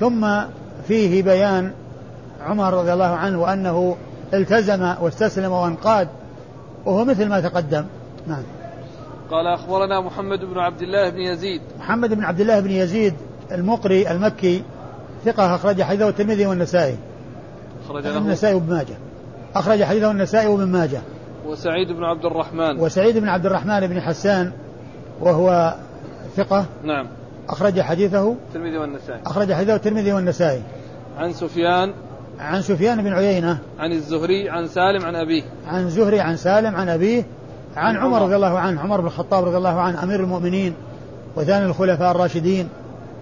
ثم فيه بيان عمر رضي الله عنه وأنه التزم واستسلم وانقاد وهو مثل ما تقدم. نعم. قال أخبرنا محمد بن عبد الله بن يزيد. محمد بن عبد الله بن يزيد المقري المكي ثقة أخرج حديثه الترمذي والنسائي. أخرج له النسائي وابن ماجه. أخرج حديثه النسائي وابن ماجه. وسعيد بن عبد الرحمن. وسعيد بن عبد الرحمن بن حسان وهو ثقة. نعم. أخرج حديثه الترمذي والنسائي. أخرج حديثه الترمذي والنسائي. عن سفيان. عن سفيان بن عيينة. عن الزهري عن سالم عن أبيه. عن زهري عن سالم عن أبيه. عن عمر. رضي الله عنه عمر بن الخطاب رضي الله عنه أمير المؤمنين وثاني الخلفاء الراشدين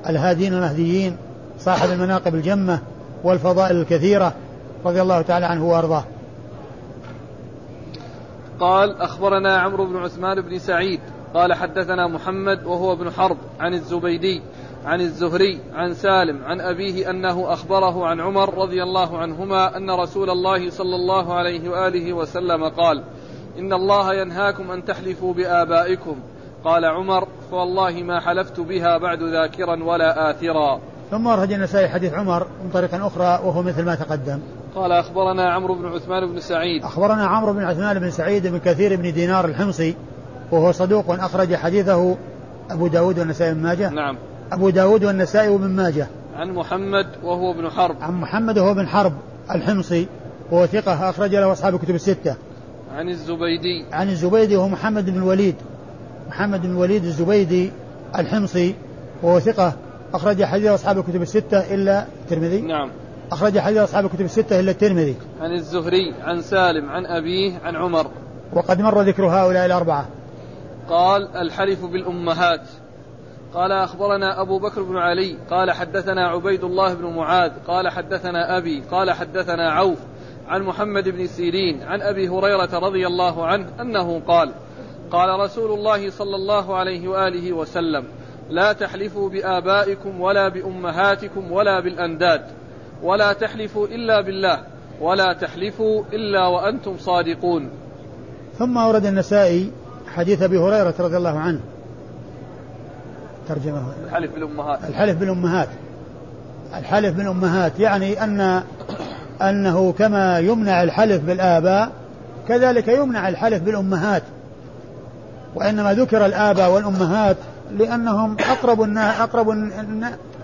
الهادين المهديين صاحب المناقب الجمة والفضائل الكثيرة رضي الله تعالى عنه وأرضاه. قال أخبرنا عمرو بن عثمان بن سعيد. قال حدثنا محمد وهو ابن حرب عن الزبيدي عن الزهري عن سالم عن أبيه أنه أخبره عن عمر رضي الله عنهما أن رسول الله صلى الله عليه وآله وسلم قال إن الله ينهاكم أن تحلفوا بآبائكم قال عمر فوالله ما حلفت بها بعد ذاكرا ولا آثرا ثم أخرج النسائي حديث عمر من طريق أخرى وهو مثل ما تقدم. قال أخبرنا عمرو بن عثمان بن سعيد أخبرنا عمرو بن عثمان بن سعيد بن كثير بن دينار الحمصي وهو صدوق أخرج حديثه أبو داود والنسائي بن ماجه. نعم. أبو داود والنسائي وابن ماجه. عن محمد وهو ابن حرب. عن محمد وهو ابن حرب الحمصي وهو ثقة أخرج له أصحاب الكتب الستة. عن الزبيدي. عن الزبيدي وهو محمد بن الوليد. محمد بن الوليد الزبيدي الحمصي وهو ثقة أخرج حديث أصحاب الكتب الستة إلا الترمذي. نعم. أخرج حديث أصحاب الكتب الستة إلا الترمذي. عن الزهري عن سالم عن أبيه عن عمر. وقد مر ذكر هؤلاء الأربعة. قال الحلف بالأمهات. قال أخبرنا أبو بكر بن علي قال حدثنا عبيد الله بن معاذ قال حدثنا أبي قال حدثنا عوف عن محمد بن سيرين عن أبي هريرة رضي الله عنه أنه قال قال رسول الله صلى الله عليه وآله وسلم لا تحلفوا بآبائكم ولا بأمهاتكم ولا بالأنداد ولا تحلفوا إلا بالله ولا تحلفوا إلا وأنتم صادقون. ثم أورد النسائي حديث أبي هريرة رضي الله عنه. ترجمة. الحلف بالأمهات. الحلف بالأمهات. الحلف بالأمهات يعني أن أنه كما يمنع الحلف بالآباء كذلك يمنع الحلف بالأمهات. وإنما ذكر الآباء والأمهات لأنهم أقرب الناس أقرب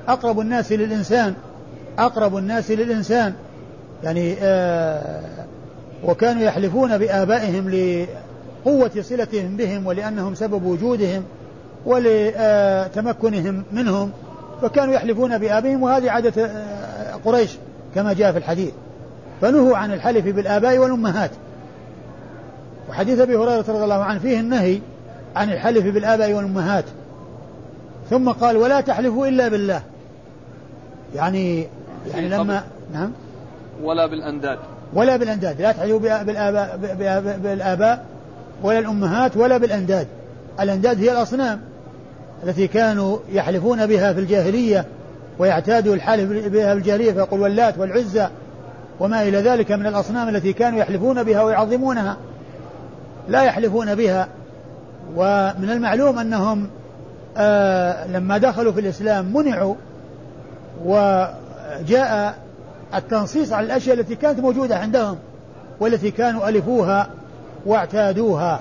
أقرب الناس للإنسان. أقرب الناس للإنسان. يعني آه وكانوا يحلفون بآبائهم لقوة صلتهم بهم ولأنهم سبب وجودهم ولتمكنهم منهم فكانوا يحلفون بآبائهم وهذه عادة آه، قريش كما جاء في الحديث. فنهوا عن الحلف بالآباء والأمهات. وحديث أبي هريرة رضي الله عنه فيه النهي عن الحلف بالآباء والأمهات. ثم قال ولا تحلفوا إلا بالله. يعني يعني لما نعم. ولا بالأنداد. ولا بالأنداد. لا تحلفوا بالآباء, بالآباء. ولا الأمهات ولا بالأنداد. الأنداد هي الأصنام التي كانوا يحلفون بها في الجاهلية ويعتادوا الحلف بها في الجاهلية فيقول واللات والعزى وما إلى ذلك من الأصنام التي كانوا يحلفون بها ويعظمونها. لا يحلفون بها. ومن المعلوم أنهم آه لما دخلوا في الإسلام منعوا وجاء التنصيص على الأشياء التي كانت موجودة عندهم والتي كانوا ألفوها واعتادوها.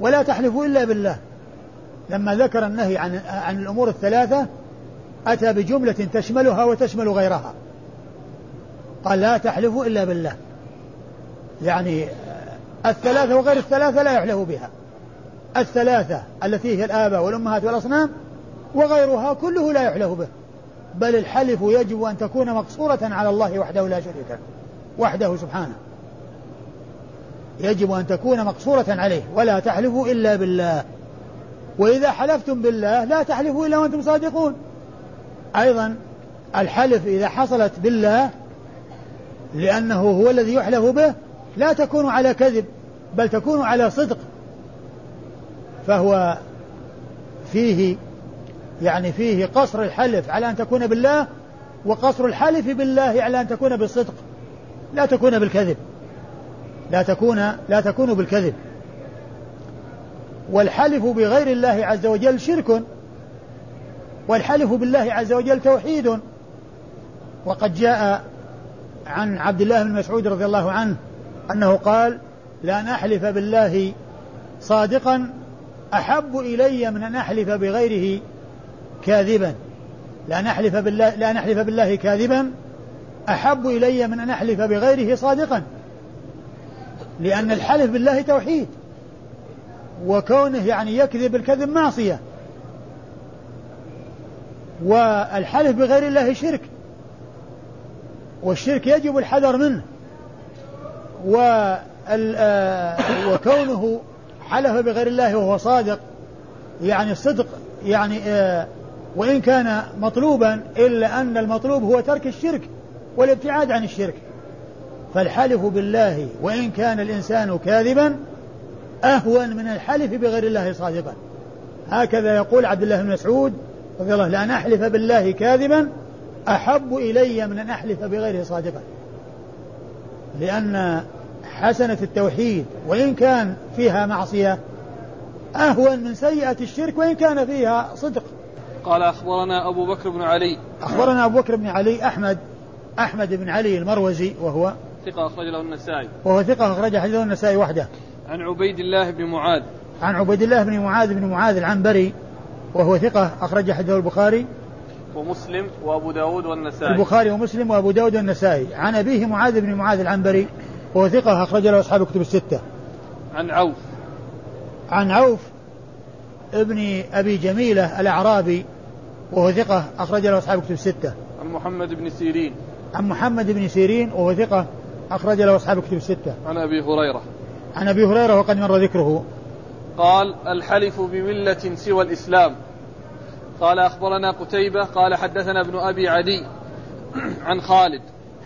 ولا تحلفوا إلا بالله. لما ذكر النهي عن عن الأمور الثلاثة أتى بجملة تشملها وتشمل غيرها. قال لا تحلفوا إلا بالله. يعني الثلاثة وغير الثلاثة لا يحلف بها. الثلاثة التي هي الآباء والأمهات والأصنام وغيرها كله لا يحلف به. بل الحلف يجب أن تكون مقصورة على الله وحده لا شريك له. وحده سبحانه. يجب أن تكون مقصورة عليه ولا تحلفوا إلا بالله. وإذا حلفتم بالله لا تحلفوا إلا وأنتم صادقون. أيضا الحلف إذا حصلت بالله لأنه هو الذي يحلف به لا تكون على كذب بل تكون على صدق. فهو فيه يعني فيه قصر الحلف على أن تكون بالله وقصر الحلف بالله على أن تكون بالصدق لا تكون بالكذب. لا تكون لا تكون بالكذب. والحلف بغير الله عز وجل شرك والحلف بالله عز وجل توحيد. وقد جاء عن عبد الله بن مسعود رضي الله عنه أنه قال لأن أحلف بالله صادقا أحب إلي من أن أحلف بغيره كاذبا. لأن أحلف بالله لأن أحلف بالله كاذبا أحب إلي من أن أحلف بغيره صادقا. لأن الحلف بالله توحيد. وكونه يعني يكذب الكذب معصية. والحلف بغير الله شرك. والشرك يجب الحذر منه. آه، وكونه حلف بغير الله وهو صادق. يعني الصدق يعني آه، وإن كان مطلوبا إلا أن المطلوب هو ترك الشرك والابتعاد عن الشرك. فالحلف بالله وإن كان الإنسان كاذبا أهون من الحلف بغير الله صادقا. هكذا يقول عبد الله بن مسعود رضي الله لأن أحلف بالله كاذبا أحب إلي من أن أحلف بغيره صادقا. لأن حسنة التوحيد وإن كان فيها معصية أهون من سيئة الشرك وإن كان فيها صدق. قال أخبرنا أبو بكر بن علي. أخبرنا أبو بكر بن علي أحمد أحمد بن علي المروزي وهو ثقة أخرج له النسائي. وهو ثقة أخرج حديثه النسائي وحده. عن عبيد الله بن معاذ. عن عبيد الله بن معاذ بن معاذ العنبري وهو ثقة أخرج حديثه البخاري. ومسلم وأبو داود والنسائي. البخاري ومسلم وأبو داود والنسائي. عن أبيه معاذ بن معاذ العنبري وهو ثقة أخرج له أصحاب الكتب الستة. عن عوف. عن عوف ابن أبي جميلة الأعرابي وهو ثقة أخرج له أصحاب الكتب الستة. عن محمد بن سيرين. عن محمد بن سيرين وهو ثقة أخرج له أصحاب الكتب الستة. عن أبي هريرة. عن أبي هريرة وقد مر ذكره. قال الحلف بملة سوى الإسلام. قال أخبرنا قتيبة. قال حدثنا ابن أبي عدي عن خالد.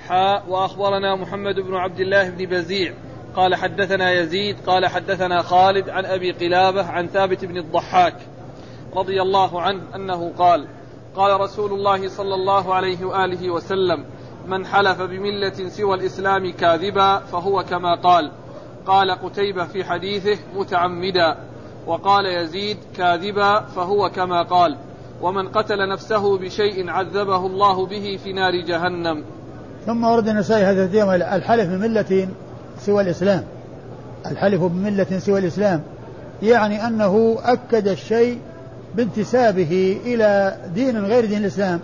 حاء وأخبرنا محمد بن عبد الله بن بزيع. قال حدثنا يزيد. قال حدثنا خالد عن أبي قلابة عن ثابت بن الضحاك رضي الله عنه أنه قال قال رسول الله صلى الله عليه وآله وسلم من حلف بملة سوى الإسلام كاذبا فهو كما قال. قال قتيبة في حديثه متعمدا. وقال يزيد كاذبا فهو كما قال. ومن قتل نفسه بشيء عذبه الله به في نار جهنم. ثم ورد النسائي هذا اليوم الحلف بملة سوى الإسلام. الحلف بملة سوى الإسلام. يعني أنه أكد الشيء بانتسابه إلى دين غير دين الإسلام.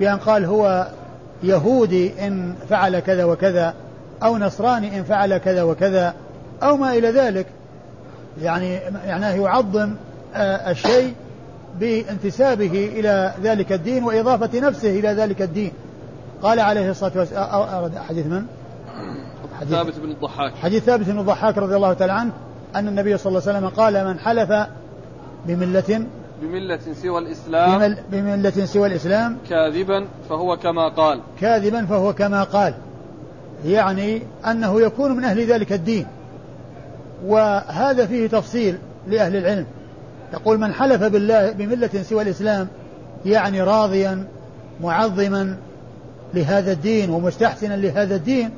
بأن قال هو يهودي إن فعل كذا وكذا أو نصراني إن فعل كذا وكذا أو ما إلى ذلك. يعني معناه يعظم آه، الشيء بانتسابه إلى ذلك الدين وإضافة نفسه إلى ذلك الدين. قال عليه الصلاة والسلام حديث من؟ حديث. ثابت بن الضحاك. حديث ثابت بن الضحاك رضي الله تعالى عنه أن النبي صلى الله عليه وسلم قال من حلف بملة بملة سوى الإسلام. بملة سوى الإسلام. كاذبا فهو كما قال. كاذبا فهو كما قال. يعني أنه يكون من أهل ذلك الدين. وهذا فيه تفصيل لأهل العلم. يقول من حلف بالله بملة سوى الإسلام يعني راضيا معظما لهذا الدين ومستحسنا لهذا الدين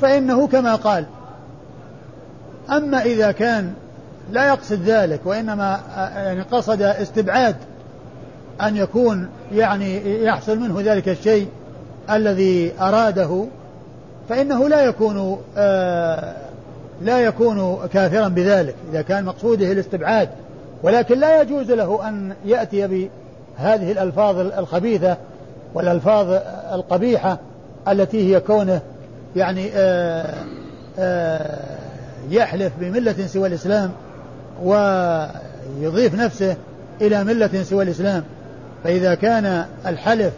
فإنه كما قال. أما إذا كان لا يقصد ذلك وإنما يعني قصد استبعاد أن يكون يعني يحصل منه ذلك الشيء الذي أراده فإنه لا يكون آه لا يكون كافرا بذلك إذا كان مقصوده الاستبعاد. ولكن لا يجوز له أن يأتي بهذه الألفاظ الخبيثة والألفاظ القبيحة التي هي كونه يعني آه، آه، يحلف بملة سوى الإسلام. ويضيف نفسه إلى ملة سوى الإسلام. فإذا كان الحلف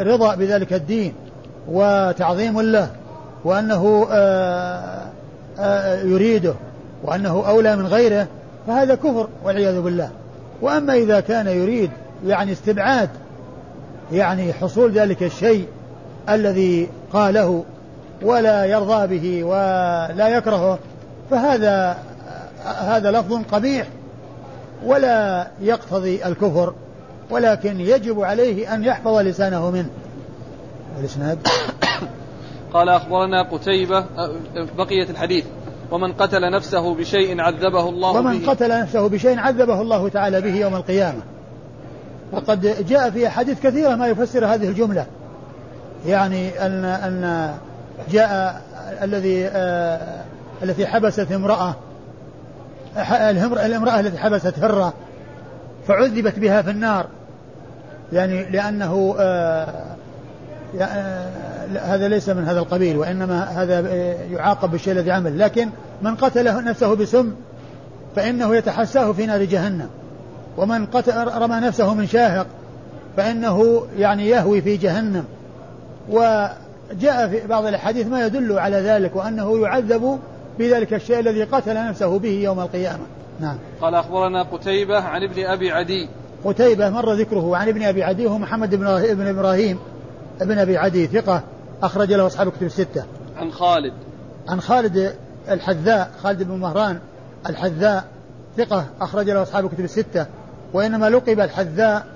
رضا بذلك الدين وتعظيم له وأنه آآ آه، يريده وأنه أولى من غيره فهذا كفر والعياذ بالله. وأما إذا كان يريد يعني استبعاد يعني حصول ذلك الشيء الذي قاله ولا يرضى به ولا يكرهه فهذا هذا لفظ قبيح ولا يقتضي الكفر ولكن يجب عليه أن يحفظ لسانه منه. الإسناد؟ قال أخبرنا قتيبة بقية الحديث. ومن قتل نفسه بشيء عذبه الله ومن به. قتل نفسه بشيء عذبه الله تعالى به يوم القيامة. وقد جاء في أحاديث كثيرة ما يفسر هذه الجملة. يعني أن أن جاء الذي آه التي حبست امرأة الامرأة التي حبست هرة فعذبت بها في النار. يعني لأنه آه هذا ليس من هذا القبيل وإنما هذا يعاقب بالشيء الذي عمل. لكن من قتل نفسه بسم فإنه يتحساه في نار جهنم. ومن قتل رمى نفسه من شاهق فإنه يعني يهوي في جهنم. وجاء في بعض الأحاديث ما يدل على ذلك وأنه يعذب بذلك الشيء الذي قتل نفسه به يوم القيامة نعم قال أخبرنا قتيبة عن ابن أبي عدي قتيبة مر ذكره عن ابن أبي عدي وهو محمد بن إبراهيم ابن أبي عدي ثقة أخرج له أصحاب الكتب الستة. عن خالد. عن خالد الحذاء خالد بن مهران الحذاء ثقة أخرج له أصحاب الكتب الستة. وإنما لقب الحذاء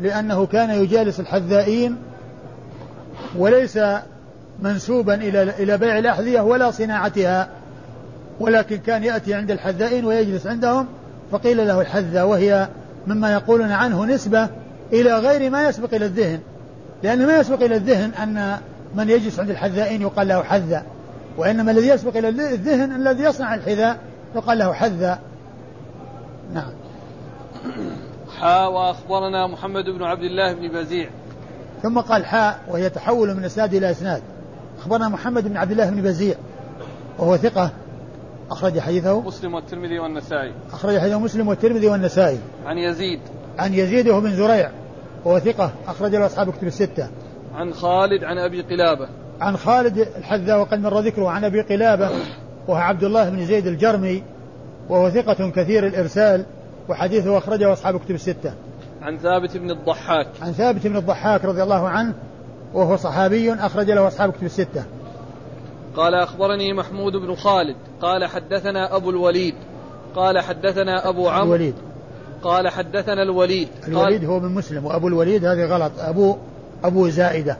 لأنه كان يجالس الحذائين وليس منسوبا إلى إلى بيع الأحذية ولا صناعتها ولكن كان يأتي عند الحذائين ويجلس عندهم فقيل له الحذاء وهي مما يقولون عنه نسبة إلى غير ما يسبق إلى الذهن. لأن ما يسبق إلى الذهن أن من يجلس عند الحذائين يقال له حذاء وإنما الذي يسبق إلى الذهن الذي يصنع الحذاء يقال له حذاء نعم. حا وأخبرنا محمد بن عبد الله بن بزيع. ثم قال حاء وهي تحول من إسناد إلى إسناد. أخبرنا محمد بن عبد الله بن بزيع وهو ثقة. أخرج حديثه مسلم والترمذي والنسائي. أخرج حديثه مسلم والترمذي والنسائي. عن يزيد. عن يزيد وهو بن زريع وهو ثقة أخرج له أصحاب كتب الستة. عن خالد عن أبي قلابة. عن خالد الحذاء وقد مر ذكره عن أبي قلابة وهو عبد الله بن زيد الجرمي وهو ثقة كثير الإرسال وحديثه أخرجه أصحاب كتب الستة. عن ثابت بن الضحاك. عن ثابت بن الضحاك رضي الله عنه وهو صحابي أخرج له أصحاب كتب الستة. قال أخبرني محمود بن خالد قال حدثنا أبو الوليد قال حدثنا أبو عمرو الوليد. قال حدثنا الوليد الوليد هو من مسلم وأبو الوليد هذه غلط أبو أبو زائدة.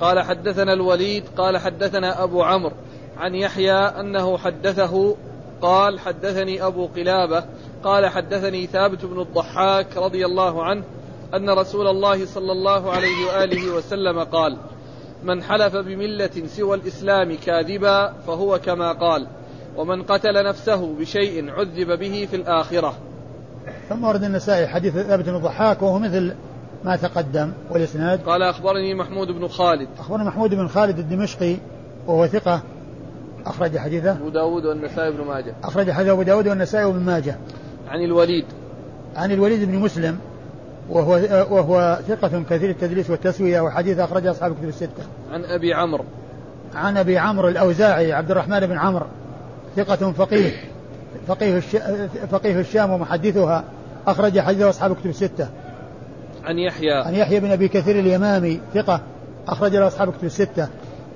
قال حدثنا الوليد قال حدثنا أبو عمرو عن يحيى أنه حدثه قال حدثني أبو قلابة قال حدثني ثابت بن الضحاك رضي الله عنه أن رسول الله صلى الله عليه وآله وسلم قال من حلف بملة سوى الإسلام كاذبا فهو كما قال ومن قتل نفسه بشيء عذب به في الآخرة. ثم ورد النسائي حديث ثابت بن الضحاك وهو مثل ما تقدم والإسناد. قال أخبرني محمود بن خالد. أخبرنا محمود بن خالد الدمشقي وهو ثقة. أخرج حديثه. أبو داود والنسائي بن ماجه. أخرج حديث أبو داود والنسائي وابن ماجه. عن الوليد. عن الوليد بن مسلم. وهو وهو ثقة كثير التدليس والتسوية وحديث أخرجه أصحاب كتب الستة. عن أبي عمرو. عن أبي عمرو الأوزاعي عبد الرحمن بن عمرو ثقة فقيه فقيه فقيه الشام ومحدثها أخرج حديثه أصحاب كتب الستة. عن يحيى. عن يحيى بن أبي كثير اليمامي ثقة أخرج له أصحاب كتب الستة.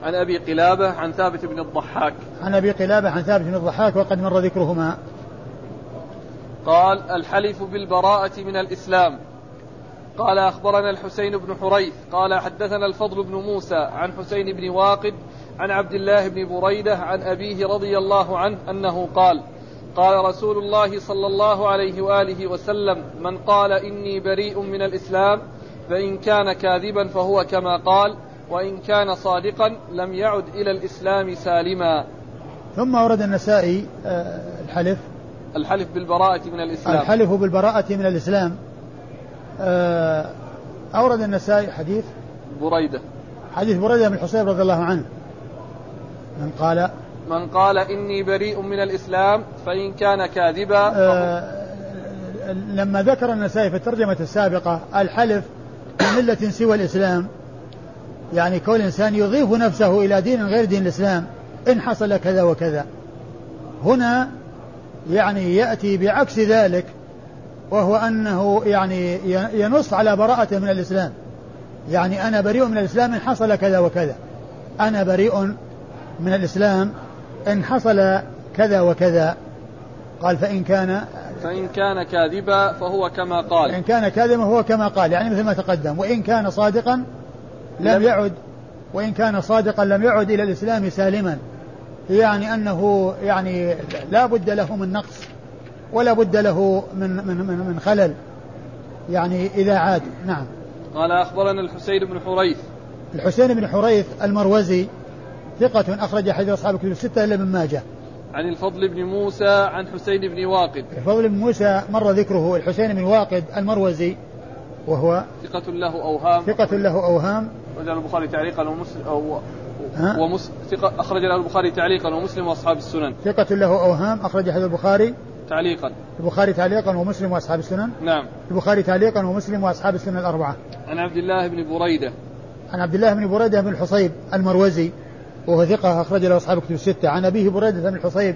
عن أبي قلابة عن ثابت بن الضحاك. عن أبي قلابة عن ثابت بن الضحاك وقد مر ذكرهما. قال الحلف بالبراءة من الإسلام قال أخبرنا الحسين بن حريث قال حدثنا الفضل بن موسى عن حسين بن واقد عن عبد الله بن بريدة عن أبيه رضي الله عنه أنه قال قال رسول الله صلى الله عليه وآله وسلم من قال إني بريء من الإسلام فإن كان كاذبا فهو كما قال وإن كان صادقا لم يعد إلى الإسلام سالما. ثم ورد النسائي آه، الحلف. الحلف بالبراءة من الإسلام. الحلف بالبراءة من الإسلام. أورد النسائي حديث بريدة. حديث بريدة بن الحصيب رضي الله عنه. من قال؟ من قال إني بريء من الإسلام فإن كان كاذبا آه لما ذكر النسائي في الترجمة السابقة الحلف بملة سوى الإسلام يعني كل إنسان يضيف نفسه إلى دين غير دين الإسلام إن حصل كذا وكذا. هنا يعني يأتي بعكس ذلك وهو أنه يعني ينص على براءته من الإسلام. يعني أنا بريء من الإسلام إن حصل كذا وكذا. أنا بريء من الإسلام إن حصل كذا وكذا. قال فإن كان فإن كان كاذبا فهو كما قال. إن كان كاذبا فهو كما قال. يعني مثل ما تقدم. وإن كان صادقا لم يعد وإن كان صادقا لم يعد إلى الإسلام سالما. يعني أنه يعني لا بد له من نقص. ولا بد له من من من, من خلل. يعني إذا عاد. نعم. قال أخبرنا الحسين بن حريث. الحسين بن حريث المروزي ثقة أخرج حديث أصحاب الكتب الستة إلا من ماجه. عن الفضل بن موسى عن حسين بن واقد. الفضل بن موسى مر ذكره الحسين بن واقد المروزي وهو ثقة له أوهام. ثقة له أوهام. رجل البخاري تعليقا ومسلم أو ومس... ثقة أخرج له البخاري تعليقا ومسلم وأصحاب السنن. ثقة له أوهام. أخرج حديث البخاري تعليقا. البخاري تعليقا ومسلم وأصحاب السنن؟ نعم. البخاري تعليقا ومسلم وأصحاب السنن الأربعة. عن عبد الله بن بريدة. عن عبد الله بن بريدة بن الحصيب المروزي وهو ثقة أخرج له أصحاب كتب الستة. عن أبيه بريدة بن الحصيب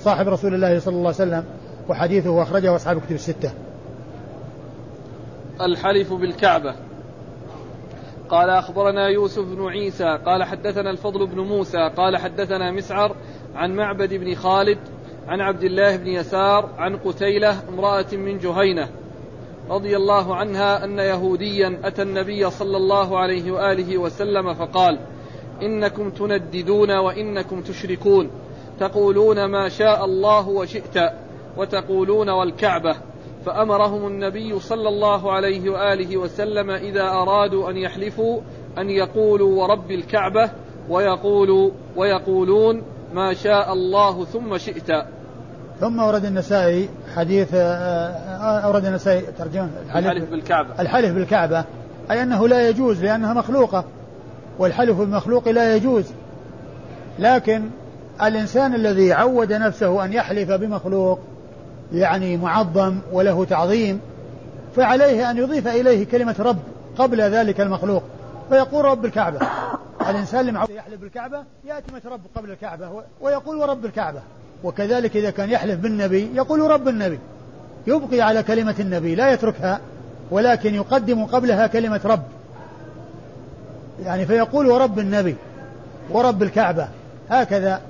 صاحب رسول الله صلى الله عليه وسلم وحديثه أخرجه أصحاب كتب الستة. الحلف بالكعبة. قال أخبرنا يوسف بن عيسى قال حدثنا الفضل بن موسى قال حدثنا مسعر عن معبد بن خالد عن عبد الله بن يسار عن قتيلة امرأة من جهينة رضي الله عنها أن يهوديا أتى النبي صلى الله عليه وآله وسلم فقال إنكم تنددون وإنكم تشركون تقولون ما شاء الله وشئت وتقولون والكعبة. فأمرهم النبي صلى الله عليه وآله وسلم إذا أرادوا أن يحلفوا أن يقولوا ورب الكعبة ويقولوا ويقولون ما شاء الله ثم شئت. ثم ورد النسائي حديث آه، آه، أورد النسائي ترجمة الحلف بالكعبة. الحلف بالكعبة. أي أنه لا يجوز لأنها مخلوقة والحلف بالمخلوق لا يجوز. لكن الإنسان الذي عود نفسه أن يحلف بمخلوق يعني معظم وله تعظيم فعليه أن يضيف إليه كلمة رب قبل ذلك المخلوق فيقول رب الكعبة. الإنسان معود يحلف بالكعبة يأتي كلمة رب قبل الكعبة ويقول ورب الكعبة. وكذلك إذا كان يحلف بالنبي يقول رب النبي. يبقي على كلمة النبي لا يتركها ولكن يقدم قبلها كلمة رب. يعني فيقول ورب النبي ورب الكعبة. هكذا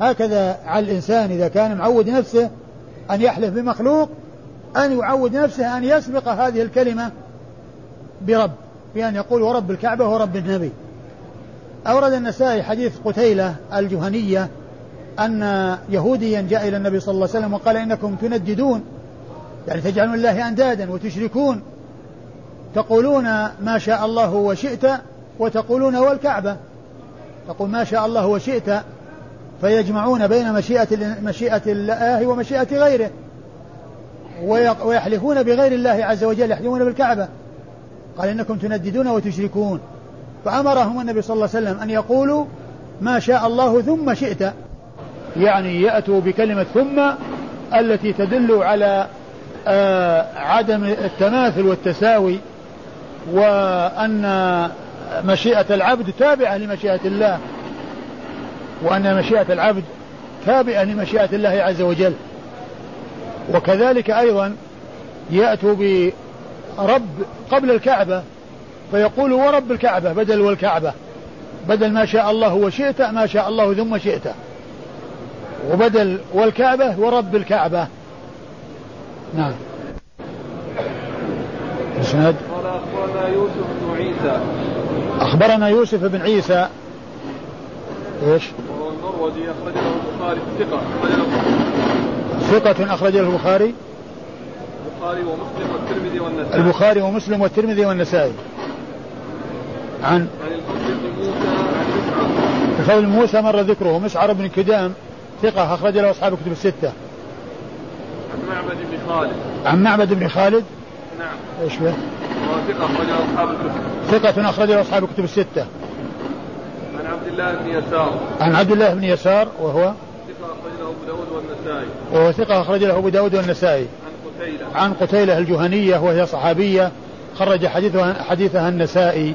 هكذا على الإنسان إذا كان معود نفسه أن يحلف بمخلوق أن يعود نفسه أن يسبق هذه الكلمة برب بأن يقول ورب الكعبة ورب النبي. أورد النسائي حديث قتيلة الجهنية أن يهوديا جاء إلى النبي صلى الله عليه وسلم وقال إنكم تنددون يعني تجعلون الله أندادا وتشركون تقولون ما شاء الله وشئت وتقولون والكعبة تقول ما شاء الله وشئت فيجمعون بين مشيئة مشيئة الله ومشيئة غيره ويحلفون بغير الله عز وجل يحلفون بالكعبة قال إنكم تنددون وتشركون. فأمرهم النبي صلى الله عليه وسلم أن يقولوا ما شاء الله ثم شئت. يعني يأتوا بكلمة ثم التي تدل على آه عدم التماثل والتساوي وأن مشيئة العبد تابعة لمشيئة الله وأن مشيئة العبد تابعة لمشيئة الله عز وجل. وكذلك أيضا يأتوا برب قبل الكعبة فيقول ورب الكعبة بدل والكعبة. بدل ما شاء الله وشئت ما شاء الله ثم شئت. وبدل والكعبة ورب الكعبة. نعم. إسناد؟ قال أخبرنا يوسف بن عيسى. اخبرنا يوسف بن عيسى إيش؟ وهو المروزي اخرج له البخاري ثقة أخرج له البخاري. البخاري ومسلم والترمذي والنسائي. البخاري ومسلم والترمذي والنسائي. عن بن موسى مر ذكره مسعر بن كدام ثقة أخرج له أصحاب الكتب الستة. عن معبد بن خالد. عن معبد بن خالد؟ نعم. إيش به؟ ثقة أخرج له أصحاب الكتب ثقة أخرج له أصحاب الكتب الستة. عن عبد الله بن يسار. عن عبد الله بن يسار وهو؟ ثقة أخرج له أبو داود والنسائي. وهو ثقة أخرج له أبو داود والنسائي. عن قتيلة. عن قتيلة الجهنية وهي صحابية خرج حديثها حديثها النسائي.